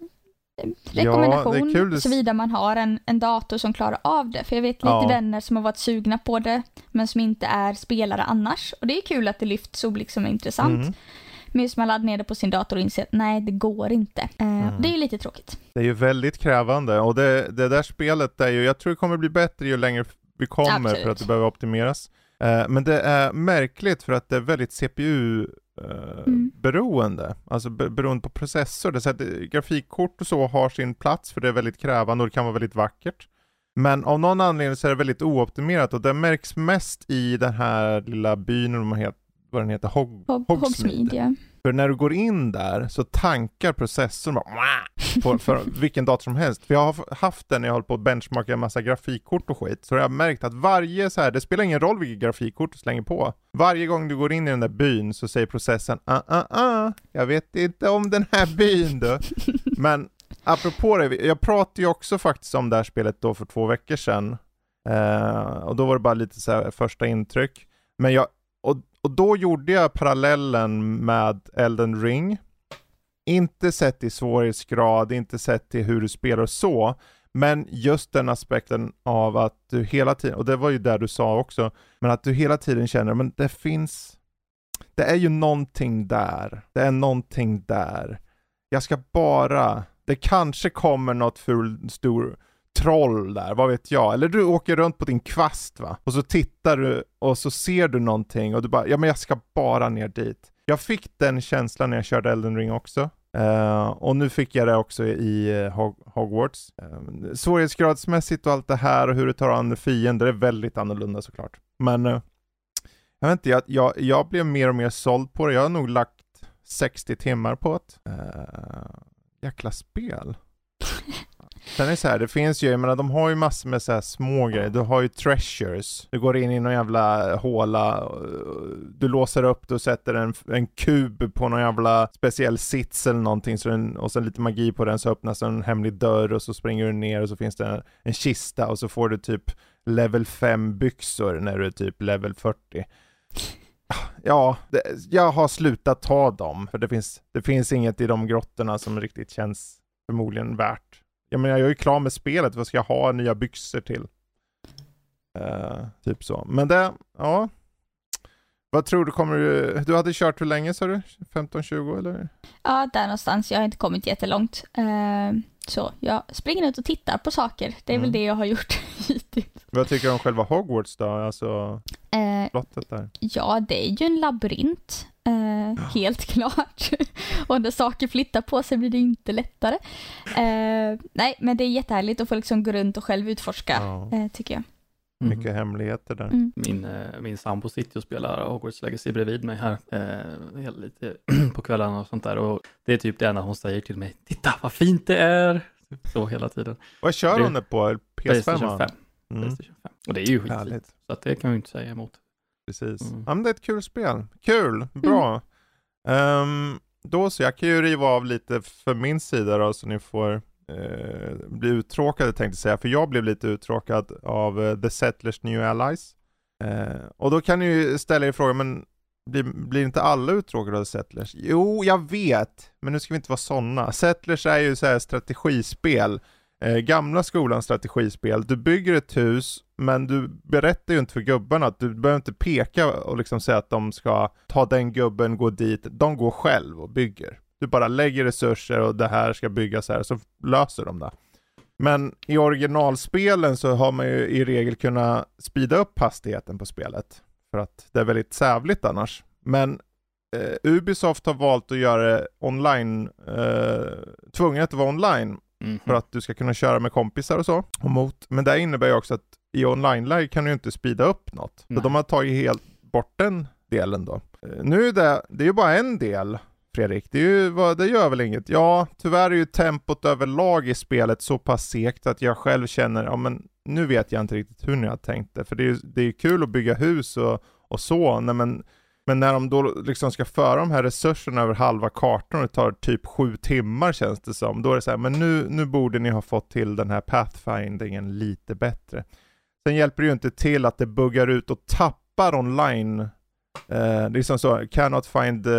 en Ja, är rekommendation kul. såvida man har en, en dator som klarar av det. För jag vet lite Ja. vänner som har varit sugna på det men som inte är spelare annars. Och det är kul att det lyfts så liksom intressant. Mm. Men just man laddar ner det på sin dator och inser att nej, det går inte. Eh, Mm. Det är ju lite tråkigt. Det är ju väldigt krävande och det, det där spelet är ju, jag tror det kommer bli bättre ju längre vi kommer Absolut. för att det behöver optimeras. Eh, men det är märkligt för att det är väldigt CPU eh, Mm. beroende, alltså be- beroende på processor. Det så att det- grafikkort och så har sin plats för det är väldigt krävande och det kan vara väldigt vackert. Men av någon anledning så är det väldigt ooptimerat och det märks mest i den här lilla byn, vad den heter- vad den heter, Hog, Hog- Hogsmeade. Hogsmeade, ja. För när du går in där så tankar processorn bara på, för vilken dator som helst. För jag har haft den när jag håller på att benchmarka en massa grafikkort och skit. Så jag har märkt att varje så här, det spelar ingen roll vilket grafikkort du slänger på. Varje gång du går in i den där byn så säger processen ah, ah, ah, jag vet inte om den här byn du. Men apropå det, jag pratade ju också faktiskt om det här spelet då för två veckor sedan. Eh, och då var det bara lite så här första intryck. Men jag, och, och då gjorde jag parallellen med Elden Ring. Inte sett i svårighetsgrad, inte sett till hur du spelar och så. Men just den aspekten av att du hela tiden, och det var ju där du sa också, men att du hela tiden känner, men det finns, det är ju någonting där. Det är någonting där. Jag ska bara, det kanske kommer något ful, stor troll där, vad vet jag. Eller du åker runt på din kvast va, och så tittar du och så ser du någonting och du bara, ja men jag ska bara ner dit. Jag fick den känslan när jag körde Elden Ring också. Uh, och nu fick jag det också i uh, Hog- Hogwarts. Uh, svårighetsgradsmässigt och allt det här och hur du tar an fiender är väldigt annorlunda såklart. Men uh, jag vet inte, jag, jag, jag blev mer och mer såld på det. Jag har nog lagt 60 timmar på det. Uh, jäkla spel. Sen är det så här, det finns ju, jag menar de har ju massor med så här små grejer. Du har ju treasures. Du går in i någon jävla håla, eh, du låser upp du och sätter en, en kub på någon jävla speciell sits eller någonting så den, och sen lite magi på den så öppnas en hemlig dörr och så springer du ner och så finns det en, en kista och så får du typ level 5 byxor när du är typ level 40. Ja, det, jag har slutat ta dem för det finns, det finns inget i de grottorna som riktigt känns förmodligen värt. Jag menar, jag är ju klar med spelet, vad ska jag ha nya byxor till? Eh, typ så. Men det, ja. Vad tror du kommer du, du hade kört hur länge sa du? 15-20 eller? Ja, där någonstans. Jag har inte kommit jättelångt. Eh, så jag springer ut och tittar på saker. Det är Mm. väl det jag har gjort hittills. Vad tycker du om själva Hogwarts då? Alltså slottet där? ja, det är ju en labyrint. Eh, helt klart. och när saker flyttar på sig blir det inte lättare. Eh, nej, men det är jättehärligt att få liksom gå runt och själv utforska, Ja, eh, tycker jag. Mm. mycket hemligheter där. Mm. Min, eh, min sambo sitter och spelar Hogwarts Legacy bredvid mig här eh, lite på kvällarna och sånt där. Och det är typ det enda hon säger till mig. Titta vad fint det är! Så hela tiden. Vad kör hon det på? Playstation PS5? 5. Mm. Playstation 5. Och det är ju skitfint. Så att det kan vi inte säga emot. Precis. Mm. Ja men det är ett kul spel. Kul, bra. Ehm, då så, jag kan ju riva av lite för min sida då så ni får eh, bli uttråkade tänkte jag säga. För jag blev lite uttråkad av eh, The Settlers New Allies. Eh, och då kan ni ju ställa er frågan, men blir, blir inte alla uttråkade av Settlers? Jo, jag vet, men nu ska vi inte vara sådana. Settlers är ju så här strategispel. Eh, gamla skolans strategispel. Du bygger ett hus, men du berättar ju inte för gubbarna att du behöver inte peka och liksom säga att de ska ta den gubben, gå dit. De går själv och bygger. Du bara lägger resurser och det här ska byggas här, så löser de det. Men i originalspelen så har man ju i regel kunnat speeda upp hastigheten på spelet. för att det är väldigt sävligt annars. Men eh, Ubisoft har valt att göra det online, eh, tvunget att vara online Mhm. för att du ska kunna köra med kompisar och så. Och mot. Men det innebär ju också att i online-läge kan du ju inte speeda upp något. Så Nej. de har tagit helt bort den delen då. Eh, Nu är det, det är ju bara en del Fredrik, det, är ju, det gör väl inget. Ja, tyvärr är ju tempot överlag i spelet så pass segt att jag själv känner, ja men nu vet jag inte riktigt hur ni har tänkt det. För det är ju det är kul att bygga hus och, och så, nej, men, men när de då liksom ska föra de här resurserna över halva kartan och det tar typ sju timmar känns det som, då är det så här, men nu, nu borde ni ha fått till den här pathfindingen lite bättre. Sen hjälper det ju inte till att det buggar ut och tappar online Eh, det är som så, cannot find the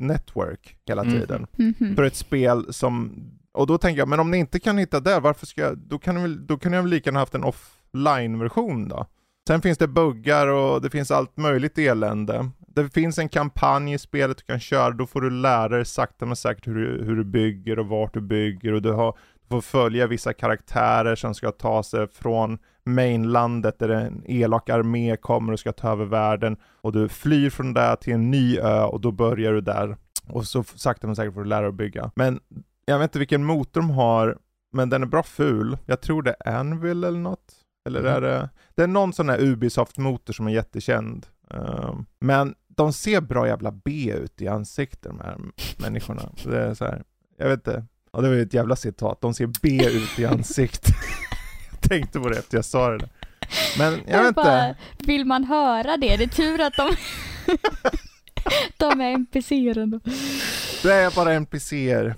network hela Mm. tiden. Mhm. För ett spel som, och då tänker jag, men om ni inte kan hitta det, varför ska jag, då kan då kan ni väl lika gärna haft en offline-version då? Sen finns det buggar och det finns allt möjligt elände. Det finns en kampanj i spelet du kan köra, då får du lära dig sakta men säkert hur du, hur du bygger och vart du bygger och du, har, du får följa vissa karaktärer som ska ta sig från mainlandet där en elak armé kommer och ska ta över världen och du flyr från där till en ny ö och då börjar du där och så sakta men säkert får du lära dig att bygga. Men jag vet inte vilken motor de har, men den är bra ful. Jag tror det är Anvil eller något. Eller Mm. är det... Det är någon sån här Ubisoft-motor som är jättekänd. Ehm, men de ser bra jävla B ut i ansiktet de här människorna. Det är så här, jag vet inte. Ja, det var ju ett jävla citat. De ser B ut i ansiktet. jag tänkte på det efter jag sa det där. Men jag vet bara, inte. vill man höra det? Det är tur att de, de är NPCer ändå. Det är bara NPCer.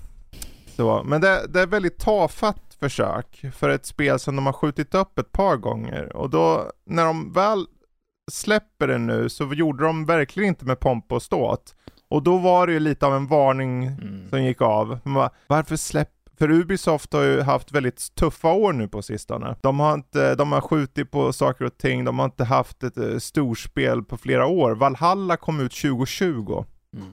Så, men det, det är väldigt tafatt försök för ett spel som de har skjutit upp ett par gånger. Och då, när de väl släpper det nu så gjorde de verkligen inte med pompa och ståt. Och då var det ju lite av en varning Mm. som gick av. Bara, Varför släpp... För Ubisoft har ju haft väldigt tuffa år nu på sistone. De har, inte, de har skjutit på saker och ting, de har inte haft ett eh, storspel på flera år. Valhalla kom ut 2020. Mm.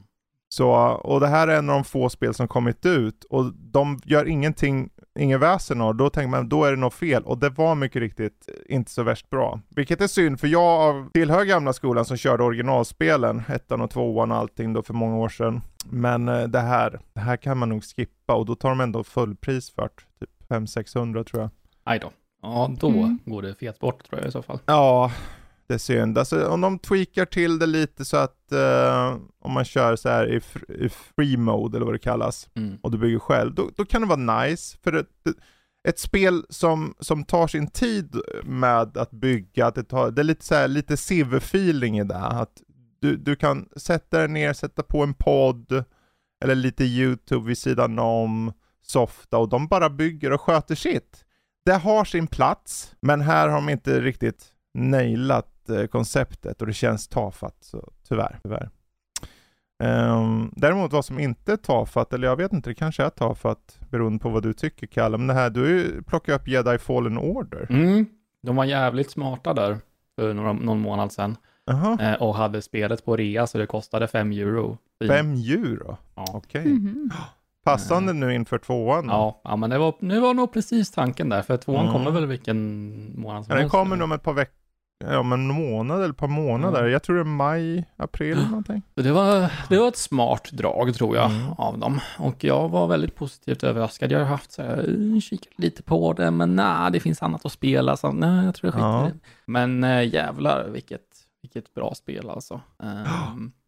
Så, och det här är en av de få spel som kommit ut och de gör ingenting, ingen väsen av Då tänker man, då är det något fel. Och det var mycket riktigt inte så värst bra. Vilket är synd, för jag tillhör gamla skolan som körde originalspelen, ettan och tvåan och allting då för många år sedan. Men eh, det här, det här kan man nog skippa och då tar de ändå fullpris för. Typ 500-600 tror jag. Aj då. Ja, då Mm. går det fet bort tror jag i så fall. Ja, det är synd. Alltså om de tweakar till det lite så att eh, om man kör så här i, i free mode eller vad det kallas Mm. och du bygger själv, då, då kan det vara nice. För det, ett spel som, som tar sin tid med att bygga, att det, tar, det är lite så här, lite Civ-feeling i det. Att du, du kan sätta dig ner, sätta på en podd eller lite YouTube vid sidan om, softa och de bara bygger och sköter sitt. Det har sin plats, men här har de inte riktigt nailat konceptet och det känns tafatt, så tyvärr. tyvärr. Ehm, däremot vad som inte är tafatt, eller jag vet inte, det kanske är tafatt beroende på vad du tycker Kalle, men det här, du plockat upp Jedi Fallen Order. Mm. De var jävligt smarta där för några, någon månad sedan Jaha, eh, och hade spelet på rea så det kostade 5 euro. Fint. fem euro? Ja. Okej. Mhm. Passande nu inför tvåan. Ja, ja, men det var, det var nog precis tanken där, för tvåan Mm. kommer väl vilken månad som Ja, den helst, kommer nog om ett par veckor, ja om en månad eller ett par månader. Ja. Jag tror det är maj, april någonting. Det var, det var ett smart drag tror jag Mm. av dem. Och jag var väldigt positivt överraskad. Jag har haft så här, eh, kikat lite på det, men nej, det finns annat att spela. Så nej, jag tror jag skiter Ja. det. Men äh, jävlar vilket, vilket bra spel alltså. Och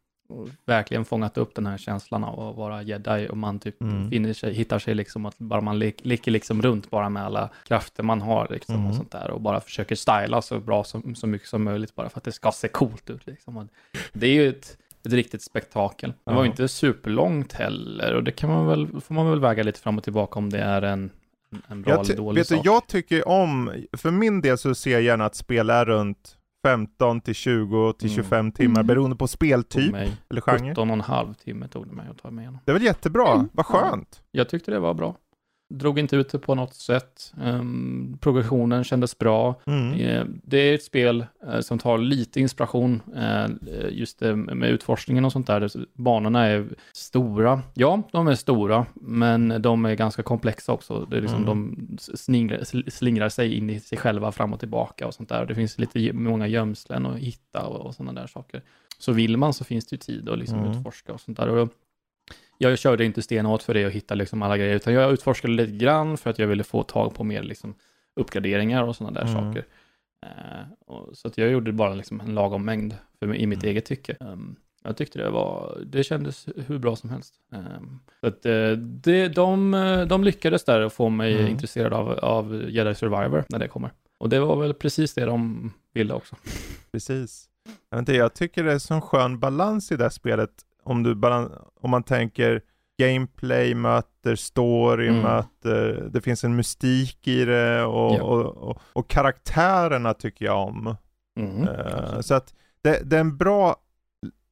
verkligen fångat upp den här känslan av att vara jedi och man typ Mm. finner sig, hittar sig liksom att bara man le- leker liksom runt bara med alla krafter man har liksom Mm. och sånt där och bara försöker styla så bra som, så mycket som möjligt bara för att det ska se coolt ut liksom. Och det är ju ett, ett riktigt spektakel. Det var ju inte superlångt heller och det kan man väl, får man väl väga lite fram och tillbaka om det är en, en bra eller dålig vet du, sak. jag tycker om, för min del så ser jag gärna att spel är runt 15 till 20 till Mm. 25 timmar Mm. beroende på speltyp mig eller genre. 17 och en halv timme tog det mig att ta mig igenom. Det är väl jättebra, Mm. vad Ja. skönt. Jag tyckte det var bra. Drog inte ut det på något sätt. Um, progressionen kändes bra. Mm. Eh, Det är ett spel eh, som tar lite inspiration eh, just med utforskningen och sånt där. Banorna är stora. Ja, de är stora, men de är ganska komplexa också. Det är liksom, Mm. De slingrar, slingrar sig in i sig själva fram och tillbaka och sånt där. Det finns lite många gömslen att hitta och, och sådana där saker. Så vill man så finns det ju tid att liksom Mm. utforska och sånt där. Och jag körde inte stenhårt för det och hitta liksom alla grejer, utan jag utforskade lite grann för att jag ville få tag på mer liksom uppgraderingar och sådana där Mm. saker. Eh, och, så att jag gjorde bara liksom en lagom mängd för, i mitt Mm. eget tycke. Um, jag tyckte det var, det kändes hur bra som helst. Um, så att eh, det, de, de lyckades där att få mig Mm. intresserad av, av Jedi Survivor när det kommer. Och det var väl precis det de ville också. Precis. Jag, vet inte, jag tycker det är sån skön balans i det här spelet. Om, du om man tänker gameplay möter story, Mm. möter, det finns en mystik i det och, Ja. och, och, och karaktärerna tycker jag om. Mm. Eh, så att det, det är en bra,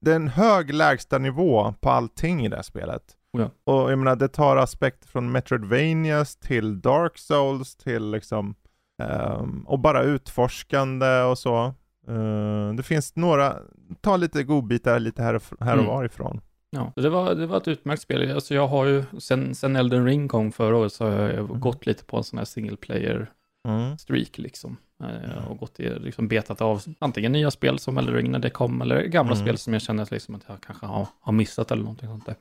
det är en hög lägsta nivå på allting i det här spelet. Ja. Och jag menar det tar aspekter från Metroidvanias till Dark Souls till liksom ehm, och bara utforskande och så. Eh, det finns några, ta lite godbitar lite här och, här och Mm. varifrån. Ja, det var, det var ett utmärkt spel. Alltså jag har ju, sen, sen Elden Ring kom förra året så har jag Mm. gått lite på en sån här single player Mm. streak liksom. Eh, och gått i, liksom betat av antingen nya spel som Elden Ring när det kom, eller gamla Mm. spel som jag känner att, liksom att jag kanske har, har missat eller någonting sånt där.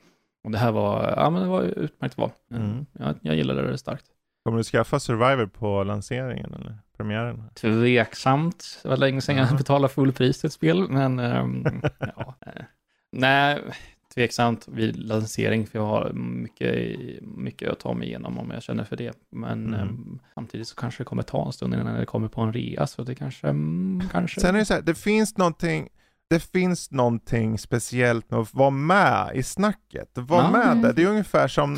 Och det här var, ja men det var utmärkt val. Eh, Mm. Jag, jag gillade det starkt. Kommer du skaffa Survivor på lanseringen eller premiären? Tveksamt. Det var länge sedan jag Ja. betalade full pris till ett spel, men ehm, ja. eh, Nej, tveksamt vid lansering, för jag har mycket, mycket att ta mig igenom om jag känner för det. Men Mm. ehm, samtidigt så kanske det kommer ta en stund innan det kommer på en rea, så det kanske, mm, kanske... Sen är det så här, det finns någonting det finns någonting speciellt med att vara med i snacket. Vara Ja. med Mm. där. Det är ungefär som,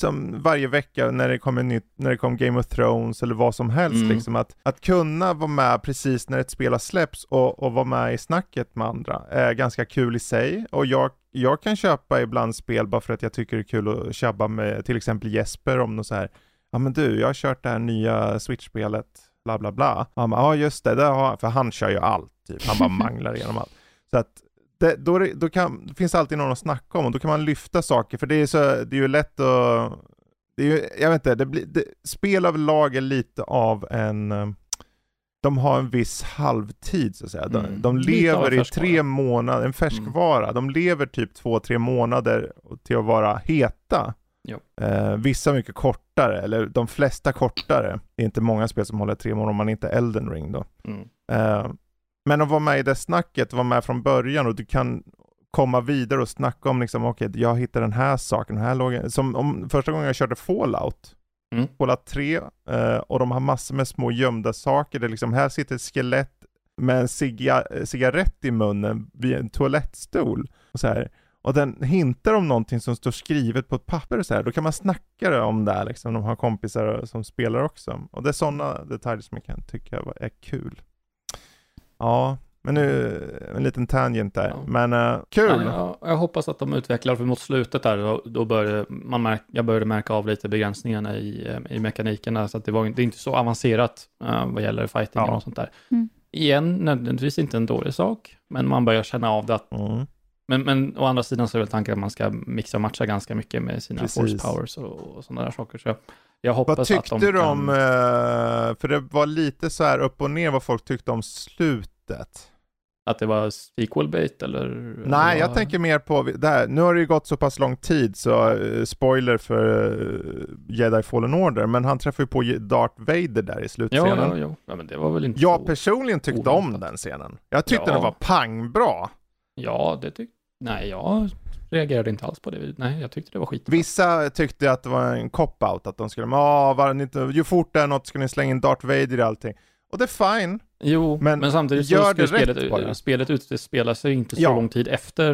som varje vecka när det kommer nytt, när det kommer Game of Thrones eller vad som helst. Mm. Liksom, att, att kunna vara med precis när ett spel har släpps och, och vara med i snacket med andra är ganska kul i sig. Och jag, jag kan köpa ibland spel bara för att jag tycker det är kul att tjabba med till exempel Jesper om något så här. Ja men du, jag har kört det här nya Switch-spelet, bla bla bla. Ja just det, det har, för han kör ju allt, typ. han bara manglar igenom allt. Så att det, då, det- då kan, det finns alltid någon att snacka om och då kan man lyfta saker, för det är, så, det är ju lätt att, det är ju, jag vet inte, det blir, det, spel överlag är lite av en, de har en viss halvtid så att säga. De, Mm. de av lever i tre månader, en färskvara, de lever typ två, tre månader till att vara heta. Eh, vissa mycket kortare, eller de flesta kortare. Det är inte många spel som håller tre månader om man inte är Elden ring då. Mm. Eh, men att vara med i det snacket, vara med från början och du kan komma vidare och snacka om liksom, okej, jag hittade den här saken, den här låg som om första gången jag körde Fallout, Mm. Fallout 3, eh, och de har massor med små gömda saker, det är liksom, här sitter ett skelett med en ciga, cigarett i munnen vid en toalettstol, och så här. Och den hintar om någonting som står skrivet på ett papper och så här. Då kan man snacka om det här, liksom. De har kompisar som spelar också. Och det är sådana detaljer som jag kan tycka är kul. Ja, men nu en liten tangent där. Ja. Men eh, kul! Ja, jag, jag hoppas att de utvecklar, för mot slutet där, då, då började man märka, jag började märka av lite begränsningarna i, eh, i mekanikerna, så att det var inte- det är inte så avancerat uh, vad gäller fightingen Ja. och sånt där. Mm. Igen, nödvändigtvis inte en dålig sak, men man börjar känna av det att, Mm. men, men å andra sidan så är väl tanken att man ska mixa och matcha ganska mycket med sina Precis. force powers och, och sådana där saker. Så jag, hoppas Vad att tyckte de du kan... om, för det var lite så här upp och ner vad folk tyckte om slutet. Att det var sequel bait eller? Nej, jag tänker mer på det här. Nu har det ju gått så pass lång tid så eh, spoiler för eh, Jedi Fallen Order, men han träffar ju på Darth Vader där i Ja, slutscenen. ja, ja. ja, men det var väl inte Jag personligen tyckte om oväntat. den scenen. Jag tyckte Ja. den var pangbra. Ja, det tyckte... Nej, jag reagerade inte alls på det. Nej, jag tyckte det var skit. Vissa tyckte att det var en cop-out, att de skulle, ah, var inte, ju fort det är något ska ni slänga in Darth Vader i allting. Och det är fine. Jo, Men men, samtidigt så gör skulle det rätt spelet, bara. spelet utspelar sig inte så Ja. lång tid efter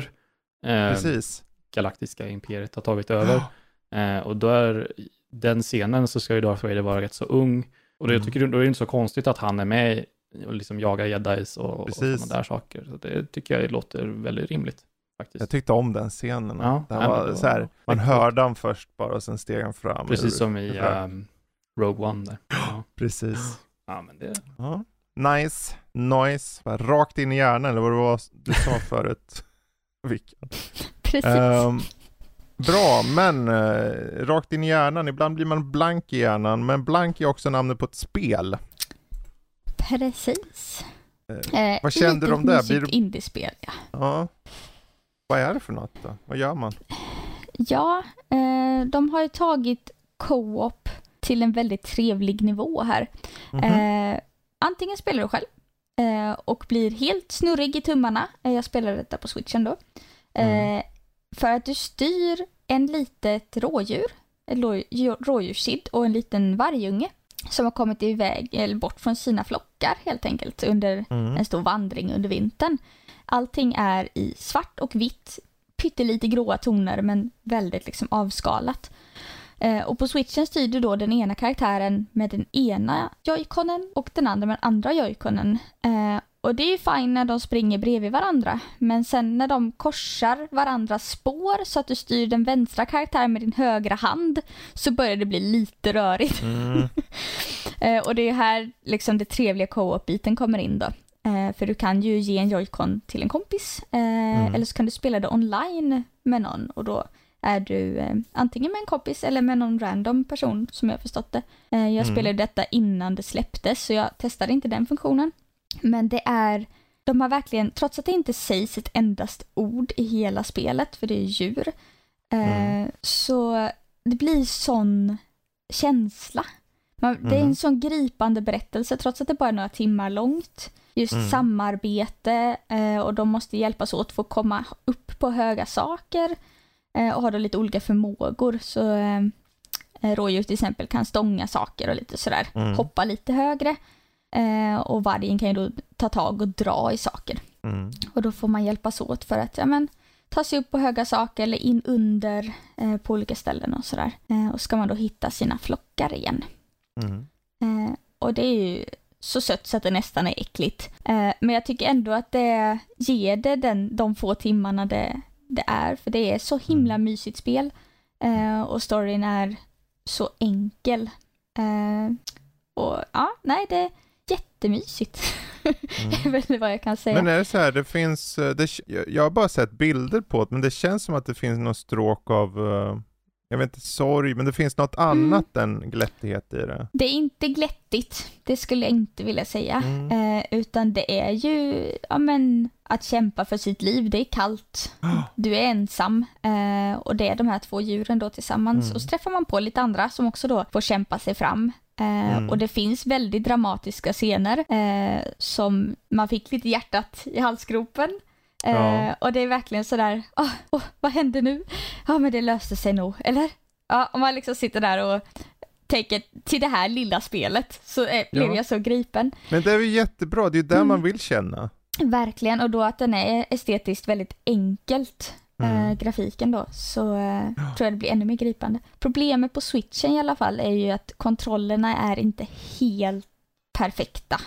eh, Precis. galaktiska imperiet har tagit över. Eh, och då är den scenen så ska ju Darth Vader vara rätt så ung. Och då, Mm. jag tycker då är det inte så konstigt att han är med och liksom jagar jedis och, och sådana där saker. Så det tycker jag låter väldigt rimligt. faktiskt. Jag tyckte om den scenen. Ja, ja, men var så här, man hörde han först bara och sen steg han fram. Precis ur- som i ehm, Rogue One där. Ja. Precis. ja, men det... Ja. Nice, nice. Bara Rakt in i hjärnan eller vad det var du sa förut. Vilken. Precis. Ehm, bra, men eh, rakt in i hjärnan. Ibland blir man blank i hjärnan, men blank är också namnet på ett spel. Precis. Eh, vad kände du om det? Blir det- indiespel, ja. ja. Vad är det för något då? Vad gör man? Ja, eh, de har ju tagit co-op till en väldigt trevlig nivå här. Mhm. Eh, antingen spelar du själv eh, och blir helt snurrig i tummarna. Eh, jag spelar detta på switchen då. Eh, Mm. För att du styr en litet rådjur, ett rådjurskid och en liten vargunge som har kommit iväg eller bort från sina flockar helt enkelt under Mm. en stor vandring under vintern. Allting är i svart och vitt, pyttelite gråa toner men väldigt liksom avskalat. Eh, och på switchen styr du då den ena karaktären med den ena joyconen och den andra med den andra joyconen. Eh, och det är ju fine när de springer bredvid varandra. Men sen när de korsar varandras spår så att du styr den vänstra karaktären med din högra hand så börjar det bli lite rörigt. Mm. Eh, och det är här liksom det trevliga co-op-biten kommer in då. Eh, för du kan ju ge en joycon till en kompis eh, Mm. eller så kan du spela det online med någon och då är du eh, antingen med en kompis eller med någon random person som jag förstått det. Eh, jag Mm. spelade detta innan det släpptes så jag testade inte den funktionen. Men det är, de har verkligen, trots att det inte sägs ett endast ord i hela spelet, för det är djur, eh, Mm. så det blir sån känsla. Man, Det är Mm. en sån gripande berättelse trots att det bara är några timmar långt. Just Mm. samarbete eh, och de måste hjälpas åt för att komma upp på höga saker och har då lite olika förmågor. Så eh, eh, rådjur till exempel kan stånga saker och lite sådär, Mm. hoppa lite högre. Eh, och vargen kan ju då ta tag och dra i saker. Mm. Och då får man hjälpas åt för att ja, men, ta sig upp på höga saker eller in under eh, på olika ställen och sådär. Eh, och ska man då hitta sina flockar igen. Mm. Eh, och det är ju så sött så att det nästan är äckligt. Eh, men jag tycker ändå att det ger det den, de få timmarna det, det är. För det är så himla Mm. mysigt spel. Eh, och storyn är så enkel. Eh, och ja, nej det är jättemysigt. Mm. jag vet inte vad jag kan säga. Men är det så här, det finns, eh, det, jag- jag har bara sett bilder på det, men det känns som att det finns något stråk av, eh, jag vet inte, sorg, men det finns något Mm. annat än glättighet i det. Det är inte glättigt, det skulle jag inte vilja säga. Mm. Eh, utan det är ju ja, men, att kämpa för sitt liv. Det är kallt, du är ensam eh, och det är de här två djuren då tillsammans. Mm. Och så träffar man på lite andra som också då får kämpa sig fram. Eh, Mm. Och det finns väldigt dramatiska scener eh, som man fick lite hjärtat i halsgropen. Eh, Ja. Och det är verkligen sådär, åh, åh, vad hände nu? Ja men det löste sig nog, eller? Ja, om man liksom sitter där och tänker till det här lilla spelet så eh, blev Ja. jag så gripen. Men det är ju jättebra, det är ju där Mm. man vill känna. Verkligen, och då att den är estetiskt väldigt enkelt, Mm. eh, grafiken då, så eh, tror jag det blir ännu mer gripande. Problemet på switchen i alla fall är ju att kontrollerna är inte helt perfekta.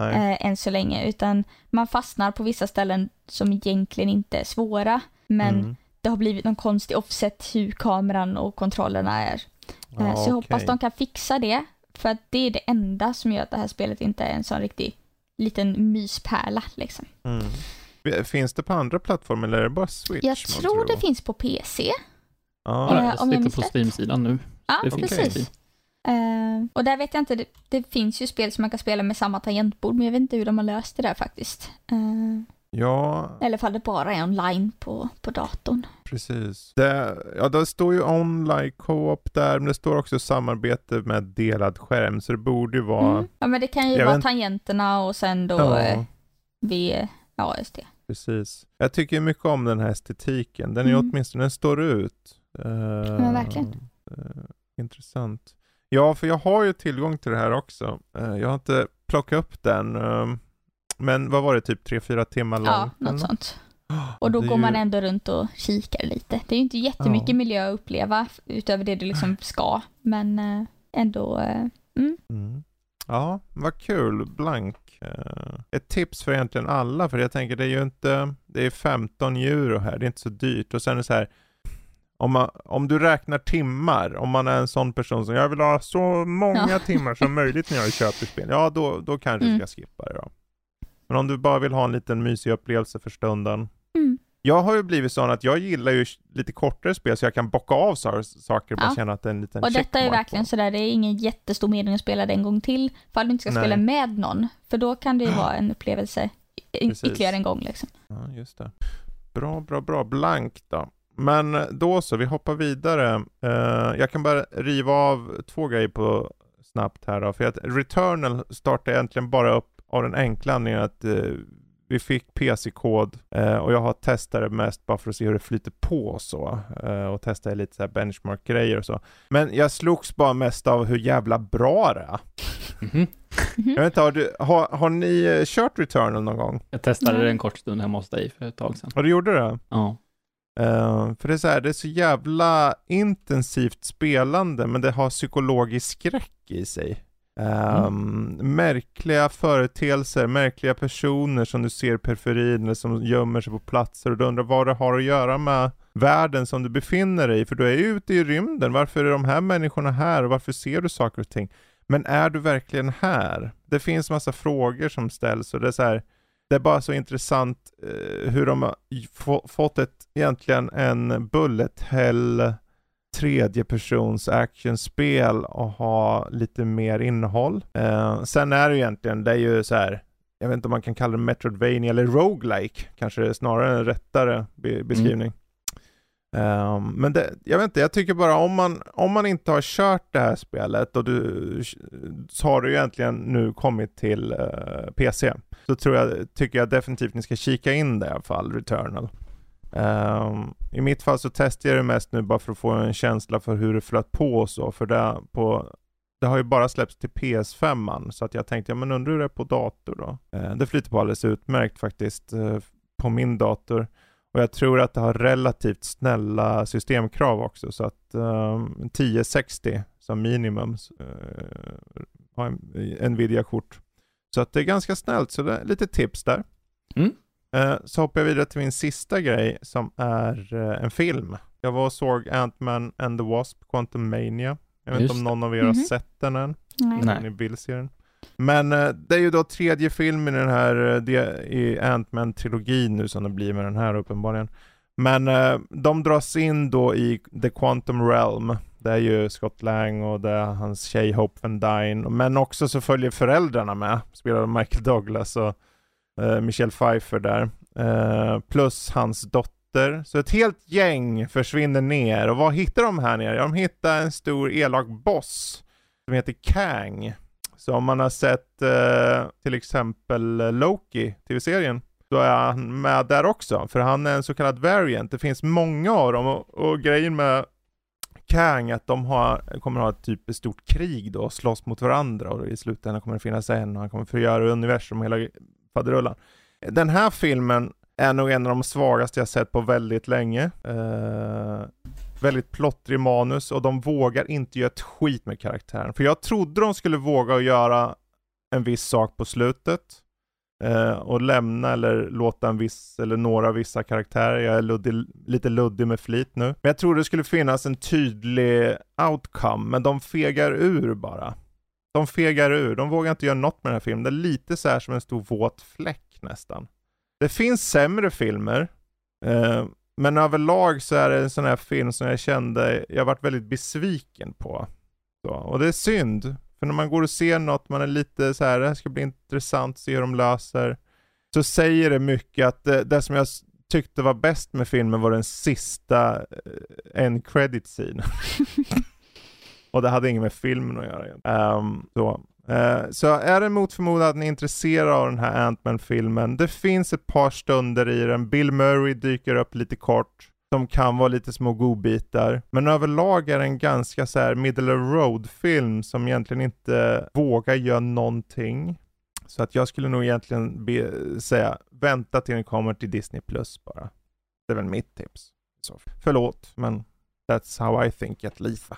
Eh, än så länge, utan man fastnar på vissa ställen som egentligen inte är svåra, men Mm. det har blivit någon konstig offset hur kameran och kontrollerna är. Eh, Ja, så jag hoppas okej. de kan fixa det, för att det är det enda som gör att det här spelet inte är en sån riktig liten myspärla liksom. Mm. Finns det på andra plattformar eller är det bara Switch? Jag tror det finns på PC. Ja. Ja, Eh, jag sitter minns på. Steam-sidan nu. Ja, Det finns Okej. precis. Eh, och där vet jag inte, det, det finns ju spel som man kan spela med samma tangentbord, men jag vet inte hur de har löst det där faktiskt. Eh, ja, eller ifall det bara är online på, på datorn. precis. Det, ja, det står ju online co-op där, men det står också samarbete med delad skärm, så det borde ju vara... Mm. Ja, men det kan ju Jag vara vet- tangenterna och sen då Ja, eh, V, ja just det. precis. Jag tycker mycket om den här estetiken. Den är Mm. åtminstone, den står ut. Eh, Men verkligen. eh, intressant. Ja, för jag har ju tillgång till det här också. Eh, jag har inte plockat upp den. eh, men vad var det, typ 3-4 timmar lång? Ja, något sånt. Och då går man ju- ändå runt och kikar lite. Det är ju inte jättemycket Ja. miljö att uppleva utöver det du liksom ska, men eh, ändå eh, Mm. Ja, vad kul. Blank. Ett tips för egentligen alla, för jag tänker det är ju inte, det är 15 euro här, det är inte så dyrt. Och sen är det så här, om, man, om du räknar timmar, om man är en sån person som jag vill ha så många Ja. timmar som möjligt när jag köper spel, ja då, då kanske du Mm. ska skippa det då. Men om du bara vill ha en liten mysig upplevelse för stunden. Mm. Jag har ju blivit sån att jag gillar ju lite kortare spel så jag kan bocka av sa- saker och bara Ja. känna att det är en liten Och detta är verkligen på. sådär, det är ingen jättestor mening att spela det en gång till. För du inte ska Nej. spela med någon. För då kan det ju vara en upplevelse Precis. ytterligare en gång liksom. Ja, just det. Bra, bra, bra. Blank då. Men då så, vi hoppar vidare. Eh, jag kan bara riva av två grejer på snabbt här då. För att Returnal startar egentligen bara upp av den enkla anledningen att eh, vi fick PC-kod eh, och jag har testat det mest bara för att se hur det flyter på och så. Och testat lite så här benchmark-grejer och så. Men jag slogs bara mest av hur jävla bra det är. Mhm. Mhm. Jag vet inte, har, du, har, har ni kört Returnal någon gång? Jag testade det en kort stund hemma hos dig för ett tag sedan. Har du gjort det? Ja. Eh, för det är så här, det är så jävla intensivt spelande men det har psykologisk skräck i sig. Ehm, Märkliga företeelser, märkliga personer som du ser i periferin eller som gömmer sig på platser och du undrar vad det har att göra med världen som du befinner dig i. För du är ju ute i rymden, varför är de här människorna här och varför ser du saker och ting? Men är du verkligen här? Det finns massa frågor som ställs och det är så här, det är bara så intressant eh, hur de har få, fått ett, egentligen en bullet hell tredjepersons actionspel och ha lite mer innehåll. Eh, sen är det ju egentligen, det är ju så här, jag vet inte om man kan kalla det Metroidvania eller roguelike, kanske det är snarare en rättare be- beskrivning. Um, men det, jag vet inte, jag tycker bara om man, om man inte har kört det här spelet och du, så har du ju egentligen nu kommit till eh, uh, PC. Så tror jag, tycker jag definitivt ni ska kika in det i alla fall, Returnal. Um, I mitt fall så testar jag det mest nu bara för att få en känsla för hur det flöt på och så, för det, på, det har ju bara släppts till PS5 man, så att jag tänkte, ja men undrar hur det är på dator då? Uh, det flyter på alldeles utmärkt faktiskt uh, på min dator. Och jag tror att det har relativt snälla systemkrav också, så att um, 1060 som minimum uh, har en Nvidia-kort. Så att det är ganska snällt, så det är lite tips där. Mm. Eh, så hoppar jag vidare till min sista grej som är eh, en film. Jag var och såg Ant-Man and the Wasp, Quantum Mania. Jag vet Just inte om någon av er har Mhm. sett den än, Nej. Nej. om ni vill se den. Men eh, det är ju då tredje filmen i den här, eh, i Ant-Man-trilogin nu som det blir med den här uppenbarligen. Men eh, de dras in då i The Quantum Realm. Det är ju Scott Lang och det är hans tjej Hope Van Dyne. Men också så följer föräldrarna med. Spelar Michael Douglas och Michelle Pfeiffer där. Plus hans dotter. Så ett helt gäng försvinner ner. Och vad hittar de här nere? Ja, de hittar en stor elak boss som heter Kang. Så om man har sett eh, till exempel eh, Loki, tv-serien, då är han med där också. För han är en så kallad variant. Det finns många av dem och, och grejen med Kang att de har, kommer ha ett typ ett stort krig då och slåss mot varandra och i slutändan kommer det finnas en och han kommer förgöra universum och hela faderullan. Den här filmen är nog en av de svagaste jag sett på väldigt länge. Eh, väldigt plottrig manus och de vågar inte göra ett skit med karaktären. För jag trodde de skulle våga göra en viss sak på slutet. Eh, och lämna eller låta en viss eller några vissa karaktärer. Jag är luddig, lite luddig med flit nu. Men jag trodde det skulle finnas en tydlig outcome, men de fegar ur bara. De fegar ur, de vågar inte göra något med den här filmen. Det är lite så här som en stor våt fläck nästan. Det finns sämre filmer, eh, men överlag så är det en sån här film som jag kände, jag varit väldigt besviken på. Så, och det är synd, för när man går och ser något, man är lite så här, det här ska bli intressant, se hur de löser. Så säger det mycket att det, det som jag tyckte var bäst med filmen var den sista eh, end credit scene. och det hade inget med filmen att göra. så. Eh, så är det mot förmodan att ni är intresserade av den här Ant-Man-filmen, det finns ett par stunder i den. Bill Murray dyker upp lite kort, De kan vara lite små godbitar. Men överlag är det en ganska så här middle of road-film som egentligen inte vågar göra någonting. Så att jag skulle nog egentligen be, säga, vänta till den kommer till Disney Plus bara. Det är väl mitt tips. Så, förlåt, men that's how I think at least.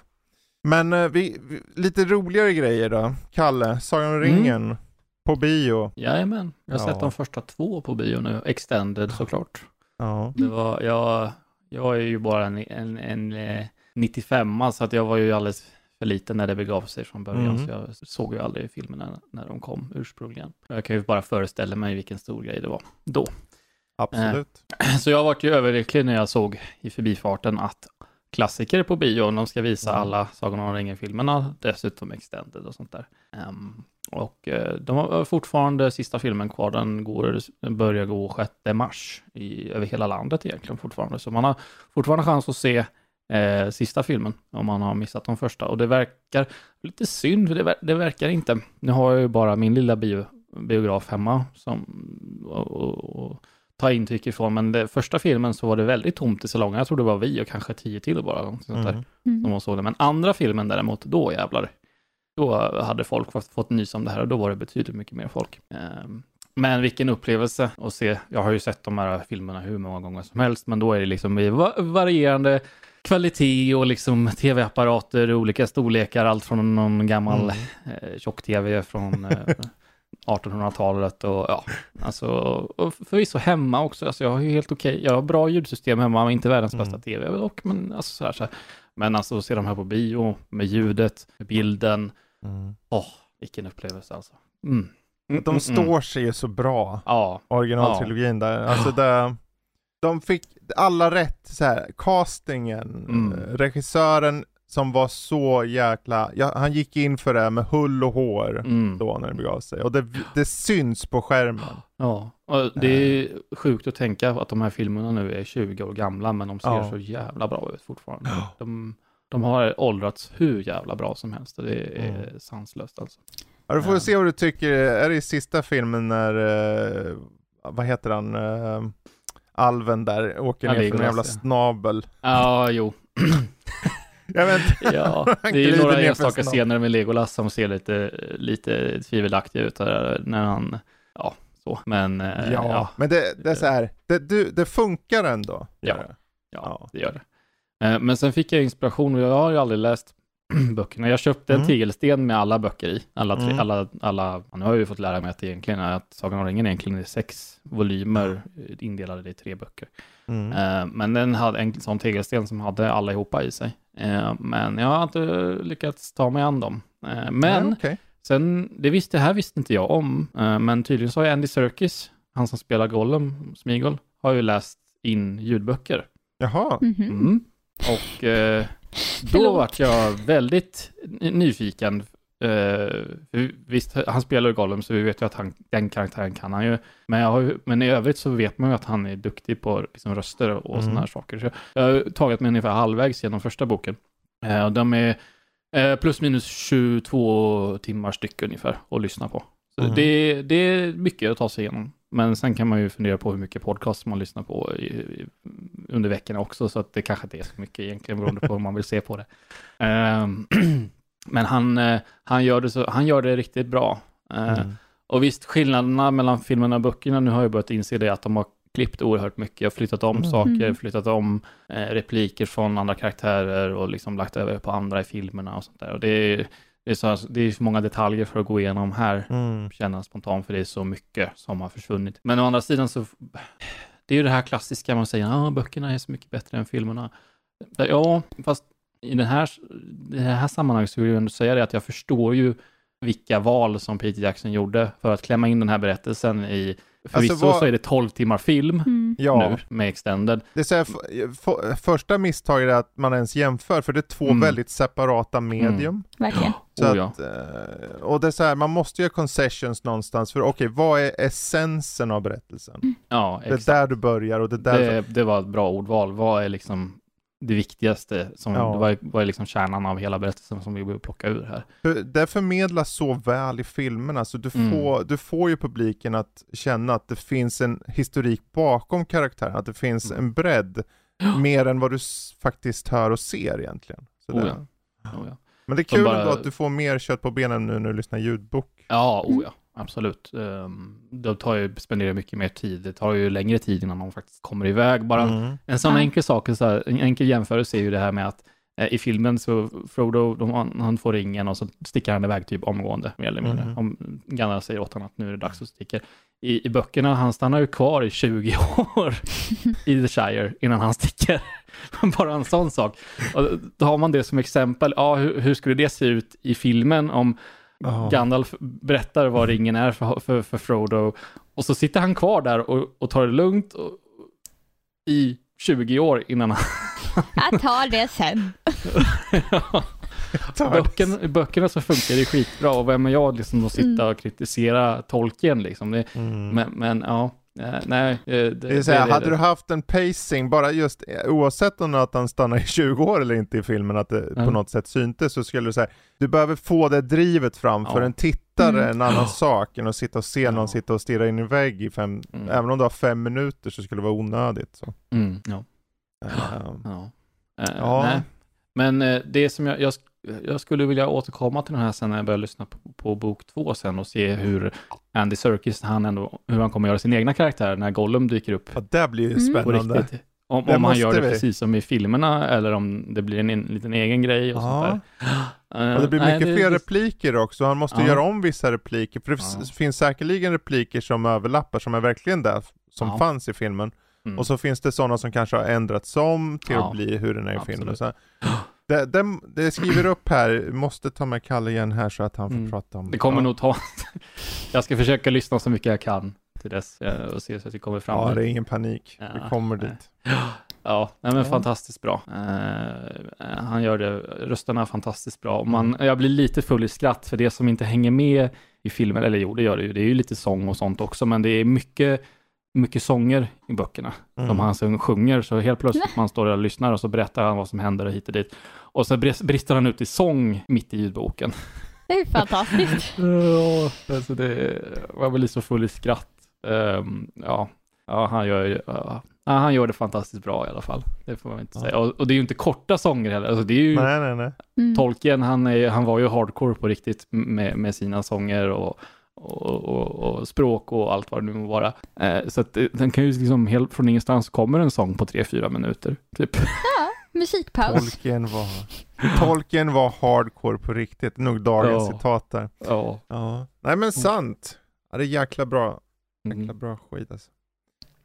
Men eh, vi, lite roligare grejer då. Kalle, Sagan om Mm. ringen. På bio. Jajamän, jag har Ja. sett de första två på bio nu, extended såklart. Ja. Det var, jag, jag är ju bara en, en, en eh, 95 så att jag var ju alldeles för liten när det begav sig från början, Mm. så jag såg ju aldrig filmerna när de kom ursprungligen. Jag kan ju bara föreställa mig vilken stor grej det var då. Absolut. Så jag vart ju överlycklig när jag såg i förbifarten att klassiker på bio, de ska visa Mm. alla Sagan om ringen-filmerna, dessutom extended och sånt där. Ehm, och eh, de har fortfarande sista filmen kvar, den, går, börjar gå 6 mars i, över hela landet egentligen fortfarande. Så man har fortfarande chans att se eh, sista filmen om man har missat de första. Och det verkar lite synd, för det, ver- det verkar inte. Nu har jag ju bara min lilla bio, biograf hemma som, och, och, och ta intryck ifrån, men det, första filmen så var det väldigt tomt i salongen. Jag tror det var vi och kanske tio till bara. Sånt där Mm. Mm. som var såg det. Men andra filmen däremot, då jävlar. Då hade folk fått, fått nys om det här och då var det betydligt mycket mer folk. Ehm, Men vilken upplevelse att se. Jag har ju sett de här filmerna hur många gånger som helst, men då är det liksom i va- varierande kvalitet och liksom tv-apparater olika storlekar, allt från någon gammal Mm. eh, tjock-tv från eh, 1800-talet och ja, alltså och förvisso hemma också. Alltså jag har ju helt okej, jag har bra ljudsystem hemma, men inte världens bästa Mm. tv. Och, men alltså så här, så här. Men alltså att se de här på bio med ljudet, med bilden, Mm. åh, vilken upplevelse alltså. Mm. Mm, De mm, står mm. sig ju så bra, Ja, originaltrilogin där. Alltså det, de fick alla rätt, så här, castingen, Mm. eh, regissören som var så jäkla, ja, han gick in för det med hull och hår mm. då när det begav sig. Och det, det syns på skärmen. ja. Och det är sjukt att tänka att de här filmerna nu är 20 år gamla, men de ser Ja. så jävla bra ut fortfarande. De, de har åldrats hur jävla bra som helst och det är Mm. sanslöst alltså. Ja, du får vi se vad du tycker, är det i sista filmen när, eh, vad heter han, eh, alven där åker Ja, ner för en jävla snabel. Ja, jo. Jag vet. Ja, det är ju några enstaka scener med Legolas som ser lite, lite tvivelaktiga ut när han, ja, så. Men, eh, Ja, ja, men det, det är så här, det, du, det funkar ändå. Ja. det. ja, Ja. det gör det. Eh, Men sen fick jag inspiration och jag har ju aldrig läst böckerna. Jag köpte en Mm. tegelsten med alla böcker i. Alla, tre, Mm. alla, alla, nu har jag ju fått lära mig att egentligen att Sagan om ringen egentligen är sex volymer indelade i tre böcker. Mm. Eh, Men den hade en sån tegelsten som hade allihopa i sig. Eh, Men jag har inte lyckats ta mig an dem. Eh, Men okej. sen, det visste, det här visste inte jag om, men tydligen så har Andy Serkis, han som spelar Gollum, Smigol, har ju läst in ljudböcker. Jaha. Mhm. Mm. Och eh, då vart jag väldigt nyfiken. För visst, han spelar ju Gollum, så vi vet ju att han, den karaktären kan han ju. Men, jag har men i övrigt så vet man ju att han är duktig på liksom, röster och Mm. sådana här saker. Så jag har tagit mig ungefär halvvägs genom första boken. Och de är eh, plus minus 22 timmar styck ungefär att lyssna på. Så Mm. det, det är mycket att ta sig igenom. Men sen kan man ju fundera på hur mycket podcast man lyssnar på i, i, under veckorna också, så att det kanske inte är så mycket egentligen beroende på hur man vill se på det. Ehm, men han, eh, han, gör det så, han gör det riktigt bra. Eh, Mm. Och visst, skillnaderna mellan filmerna och böckerna, nu har jag börjat inse det, att de har klippt oerhört mycket, och flyttat om Mm. saker, Mm. flyttat om eh, repliker från andra karaktärer och liksom lagt över på andra i filmerna och sånt där. Och det är, det är, så, det är för många detaljer för att gå igenom här Mm. känna spontant, för det är så mycket som har försvunnit. Men å andra sidan så, det är ju det här klassiska, man säger att böckerna är så mycket bättre än filmerna. Ja, fast i den här, det här sammanhanget så vill jag ändå säga det att jag förstår ju vilka val som Peter Jackson gjorde för att klämma in den här berättelsen i, förvisso Alltså, vad- så är det 12 timmar film Mm. Ja, nu med extended. det är så här, första misstaget är att man ens jämför, för det är två Mm. väldigt separata medium. Verkligen. Så Oh, ja. att, eh, och det är så här, man måste göra concessions någonstans, för okej, vad är essensen av berättelsen? Ja, Det är exakt. där du börjar och det är där... Det, det var ett bra ordval. Vad är liksom det viktigaste? Som, Ja. det var, vad är liksom kärnan av hela berättelsen som vi behöver plocka ur här? Det förmedlas så väl i filmerna, så du, Mm. får, du får ju publiken att känna att det finns en historik bakom karaktären, att det finns Mm. en bredd, mer än vad du faktiskt hör och ser egentligen. Så Oh det, ja. Oh, ja. Men det är kul bara- ändå att du får mer kött på benen nu när du lyssnar ljudbok. Ja, Mm. oh ja, absolut. Um, det tar ju, spenderar mycket mer tid. Det tar ju längre tid innan man faktiskt kommer iväg. Bara Mm. en sån enkel sak, så här, en enkel jämförelse är ju det här med att Eh, I filmen så Frodo, de, han, han får ringen och så sticker han iväg typ omgående, mer eller mindre. Mhm. Om Gandalf säger åt honom att nu är det dags att sticka. I, I böckerna, han stannar ju kvar i 20 år i The Shire innan han sticker. Bara en sån sak. Och då har man det som exempel, ja, hur, hur skulle det se ut i filmen om Ja. Gandalf berättar vad ringen är för, för, för Frodo och så sitter han kvar där och, och tar det lugnt och, i 20 år innan han... Jag tar det sen. Det. Böcken, I böckerna så funkar det skitbra och vem är jag liksom att sitta Mm. och kritisera tolken liksom. Det, Mm. men, men ja, eh, nej. eh, Det, Det är så här, hade du haft en pacing, bara just eh, oavsett om att han stannar i 20 år eller inte i filmen, att det Ja. på något sätt syntes, så skulle du säga, du behöver få det drivet fram för Ja. en tittare, Mm. en annan sak än att sitta och se Ja. någon sitta och stirra in i vägg i fem, Mm. även om du har fem minuter så skulle det vara onödigt. Så. Mm, ja. Ja. Eh, Ja. Men det som jag, jag, jag skulle vilja återkomma till den här sen när jag börjar lyssna på, på bok två sen och se hur Andy Serkis, han ändå, hur han kommer göra sin egna karaktär när Gollum dyker upp Ja, det blir ju Mm. spännande. riktigt. Om, Det om han gör det vi. precis som i filmerna eller om det blir en, en liten egen grej och Ja. sånt där. Eh, Och det blir nej, mycket fler det- repliker också, han måste Ja. göra om vissa repliker, för det Ja. finns säkerligen repliker som överlappar, som är verkligen där, som Ja. fanns i filmen. Mm. Och så finns det sådana som kanske har ändrats om till Ja, att bli hur den är i absolut. filmen. Det, det, det skriver upp här, måste ta med Kalle igen här så att han får Mm. prata om Det kommer ja. nog ta... jag ska försöka lyssna så mycket jag kan till dess eh, och se så att vi kommer fram Ja, det är ingen panik. Ja, Vi kommer nej. dit. Ja, nej men Ja. fantastiskt bra. Eh, han gör det, rösterna är fantastiskt bra. Och Man, jag blir lite full i skratt för det som inte hänger med i filmen, eller jo det gör det ju, det är ju lite sång och sånt också, men det är mycket, mycket sånger i böckerna Mm. som han sjung- sjunger, så helt plötsligt man står där och lyssnar och så berättar han vad som händer och hit och dit. Och så bris- brister han ut i sång mitt i ljudboken. Det är fantastiskt. Ja, alltså det, jag blir så full i skratt. Ehm, ja, ja, han gör ju- ja, han gör det fantastiskt bra i alla fall. Det får man inte Ja. säga. Och, och det är ju inte korta sånger heller. Alltså det är ju Nej, nej, nej. Mm. Tolkien, han, är, han var ju hardcore på riktigt med, med sina sånger och, och, och, och språk och allt vad det nu må vara. Eh, så att det- den kan ju liksom helt från ingenstans kommer en sång på tre fyra minuter. Typ. Musikpaus. Tolkien var, Tolkien var hardcore på riktigt. Nog dagens Ja. citat där. Ja. Ja. Nej men sant. Ja, det är jäkla bra. Jäkla Mm. bra skit alltså.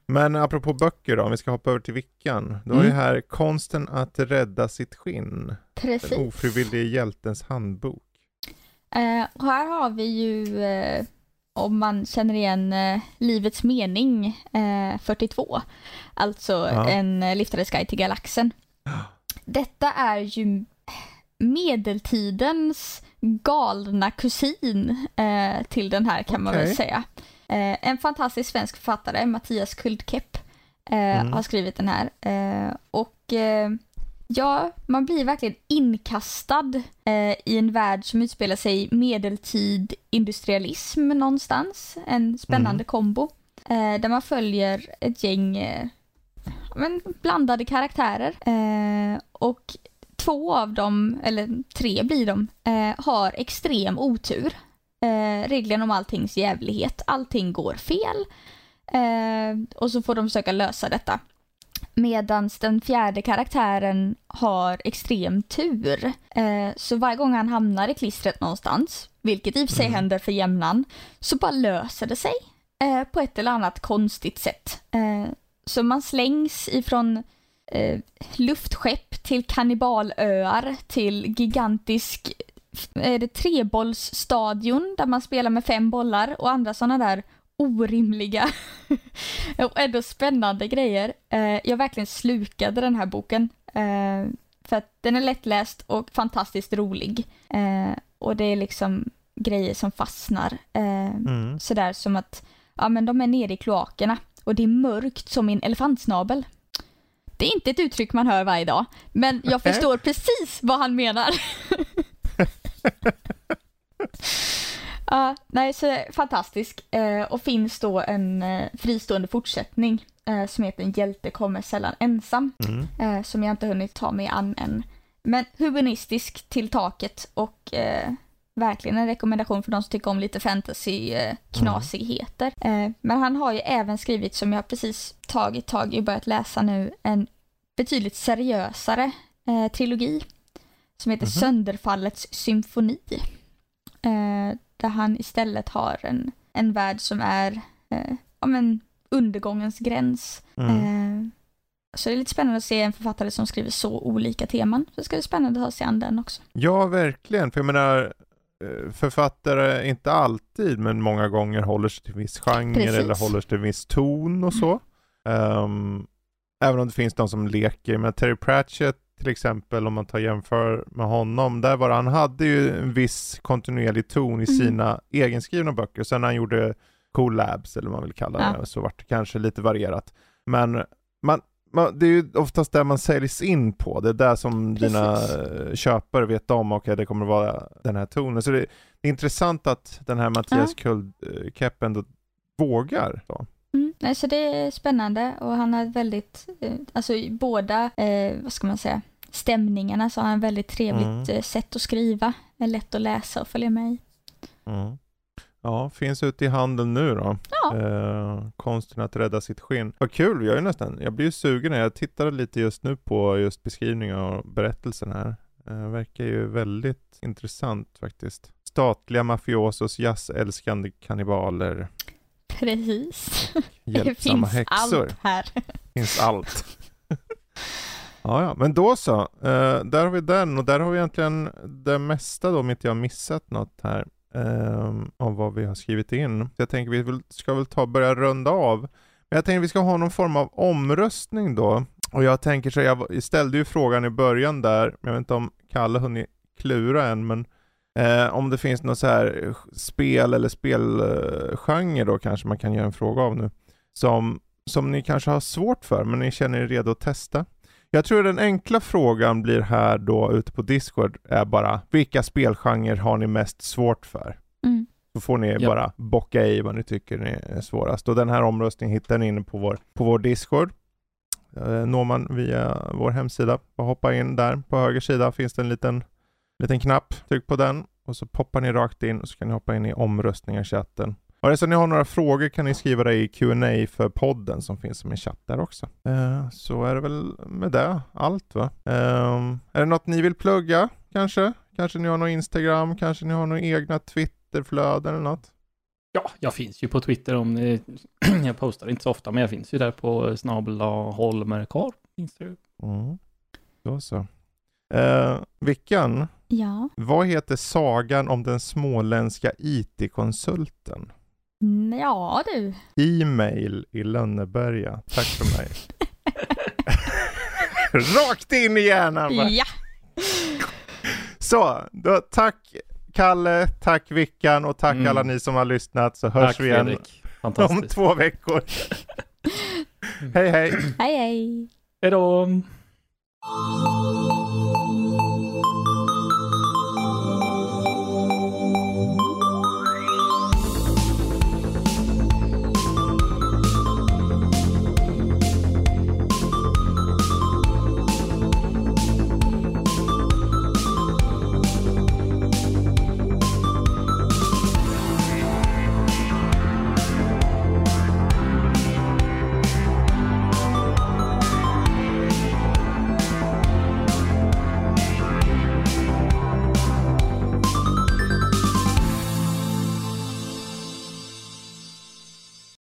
Men apropå böcker då, om vi ska hoppa över till Vickan. Du har ju Mm. här Konsten att rädda sitt skinn. Precis. Den ofrivillige hjältens handbok. Eh, och här har vi ju, eh, om man känner igen eh, Livets mening eh, 42, alltså Ja. en eh, liftares guide till galaxen. Detta är ju medeltidens galna kusin eh, till den här kan man väl säga. Eh, en fantastisk svensk författare, Mattias Kuldkepp, eh, Mm. har skrivit den här. Eh, och eh, ja, man blir verkligen inkastad eh, i en värld som utspelar sig i medeltid industrialism någonstans. En spännande kombo. Eh, där man följer ett gäng eh, men, blandade karaktärer. Eh, och två av dem, eller tre blir de, eh, har extrem otur. Eh, regeln om alltings jävlighet. Allting går fel. Och så får de försöka lösa detta. Medan den fjärde karaktären har extrem tur. Eh, så varje gång han hamnar i klistret någonstans, vilket i och för sig Mm. händer för jämnan, så bara löser det sig eh, på ett eller annat konstigt sätt. Eh, så man slängs ifrån eh, luftskepp till kannibalöar till gigantisk är det trebollsstadion där man spelar med fem bollar och andra sådana där orimliga och ändå spännande grejer. Eh, jag verkligen slukade den här boken. Eh, för att den är lättläst och fantastiskt rolig. Eh, och det är liksom grejer som fastnar. Mm. Sådär som att ja, men de är nere i kloakerna och det är mörkt som min elefantsnabel. Det är inte ett uttryck man hör varje dag, men jag förstår precis vad han menar. Ja, nej, så fantastisk. Eh, och finns då en eh, fristående fortsättning eh, som heter En hjälte kommer sällan ensam, Mm. som jag inte hunnit ta mig an än. Men humanistisk till taket och verkligen en rekommendation för de som tycker om lite fantasy-knasigheter. Eh, men han har ju även skrivit, som jag precis tagit tag i och börjat läsa nu, en betydligt seriösare eh, trilogi som heter Mhm. Sönderfallets symfoni. Eh, där han istället har en, en värld som är eh, ja, men undergångens gräns. Mm. Eh, så det är lite spännande att se en författare som skriver så olika teman. Så det ska bli spännande att ta sig an den också. Ja, verkligen. För jag menar, eh, författare, inte alltid, men många gånger håller sig till viss genre Precis. eller håller sig till viss ton och så. Ehm, även om det finns de som leker. Men Terry Pratchett till exempel, om man tar jämför med honom, där var det, han hade ju en viss kontinuerlig ton i Mm. sina egenskrivna böcker. Sen när han gjorde collabs, eller vad man vill kalla det, Ja. så vart det kanske lite varierat. Men man, man, det är ju oftast det man säljs in på. Det är där som Precis. dina köpare vet om, okej det kommer vara den här tonen. Så det, det är intressant att den här Mattias Kullkepp ändå vågar. Så. Nej, så det är spännande och han har väldigt, eh, alltså i båda, eh, vad ska man säga, stämningarna så har han väldigt trevligt Mm. eh, sätt att skriva. Är lätt att läsa och följa med i. Mm. Ja, finns ute i handeln nu då. Ja. Eh, konsten att rädda sitt skinn. Vad kul, jag är nästan, jag blir ju sugen. Jag tittade lite just nu på just beskrivningen och berättelsen här. Eh, verkar ju väldigt intressant faktiskt. Statliga mafiosos, jazzälskande kannibaler, Precis. Det hjälpsamma finns häxor. allt här. finns allt. ja, ja, men då så. Eh, där har vi den och där har vi egentligen det mesta då om inte jag har missat något här. Um, av vad vi har skrivit in. Så jag tänker vi ska väl ta börja runda av. Men jag tänker vi ska ha någon form av omröstning då. Och jag tänker så, jag ställde ju frågan i början där, jag vet inte om Kalle hunnit klura än, men eh, om det finns något så här eh, spel eller spelgenre då kanske man kan göra en fråga av nu. Som som ni kanske har svårt för, men ni känner er redo att testa. Jag tror den enkla frågan blir här då ute på Discord är bara, vilka spelgenrer har ni mest svårt för? Mm. Så får ni Ja. bara bocka i vad ni tycker är svårast. Och den här omröstningen hittar ni inne på vår, på vår Discord. Eh, når man via vår hemsida. Bara hoppa in där. På höger sida finns det en liten, liten knapp. Tryck på den och så poppar ni rakt in och så kan ni hoppa in i omröstningar-chatten. Och är det så att ni har några frågor kan ni skriva det i Q&A för podden som finns som en chatt där också. Eh, så är det väl med det allt va? Eh, är det något ni vill plugga kanske? Kanske ni har någon Instagram, kanske ni har några egna Twitterflöden eller något? Ja, jag finns ju på Twitter om ni... jag postar inte så ofta, men jag finns ju där på. Finns det ju. Mm. Då så. Eh, Vickan, Ja. vad heter sagan om den småländska IT-konsulten? Mm, Ja du. E-mail i Lönneberga. Tack för mig. Rakt in i hjärnan bara. Ja. Så, då, tack Kalle, tack Vickan och tack Mm. alla ni som har lyssnat så hörs Tack vi igen om två veckor. hej hej! Hej hej. Hej då!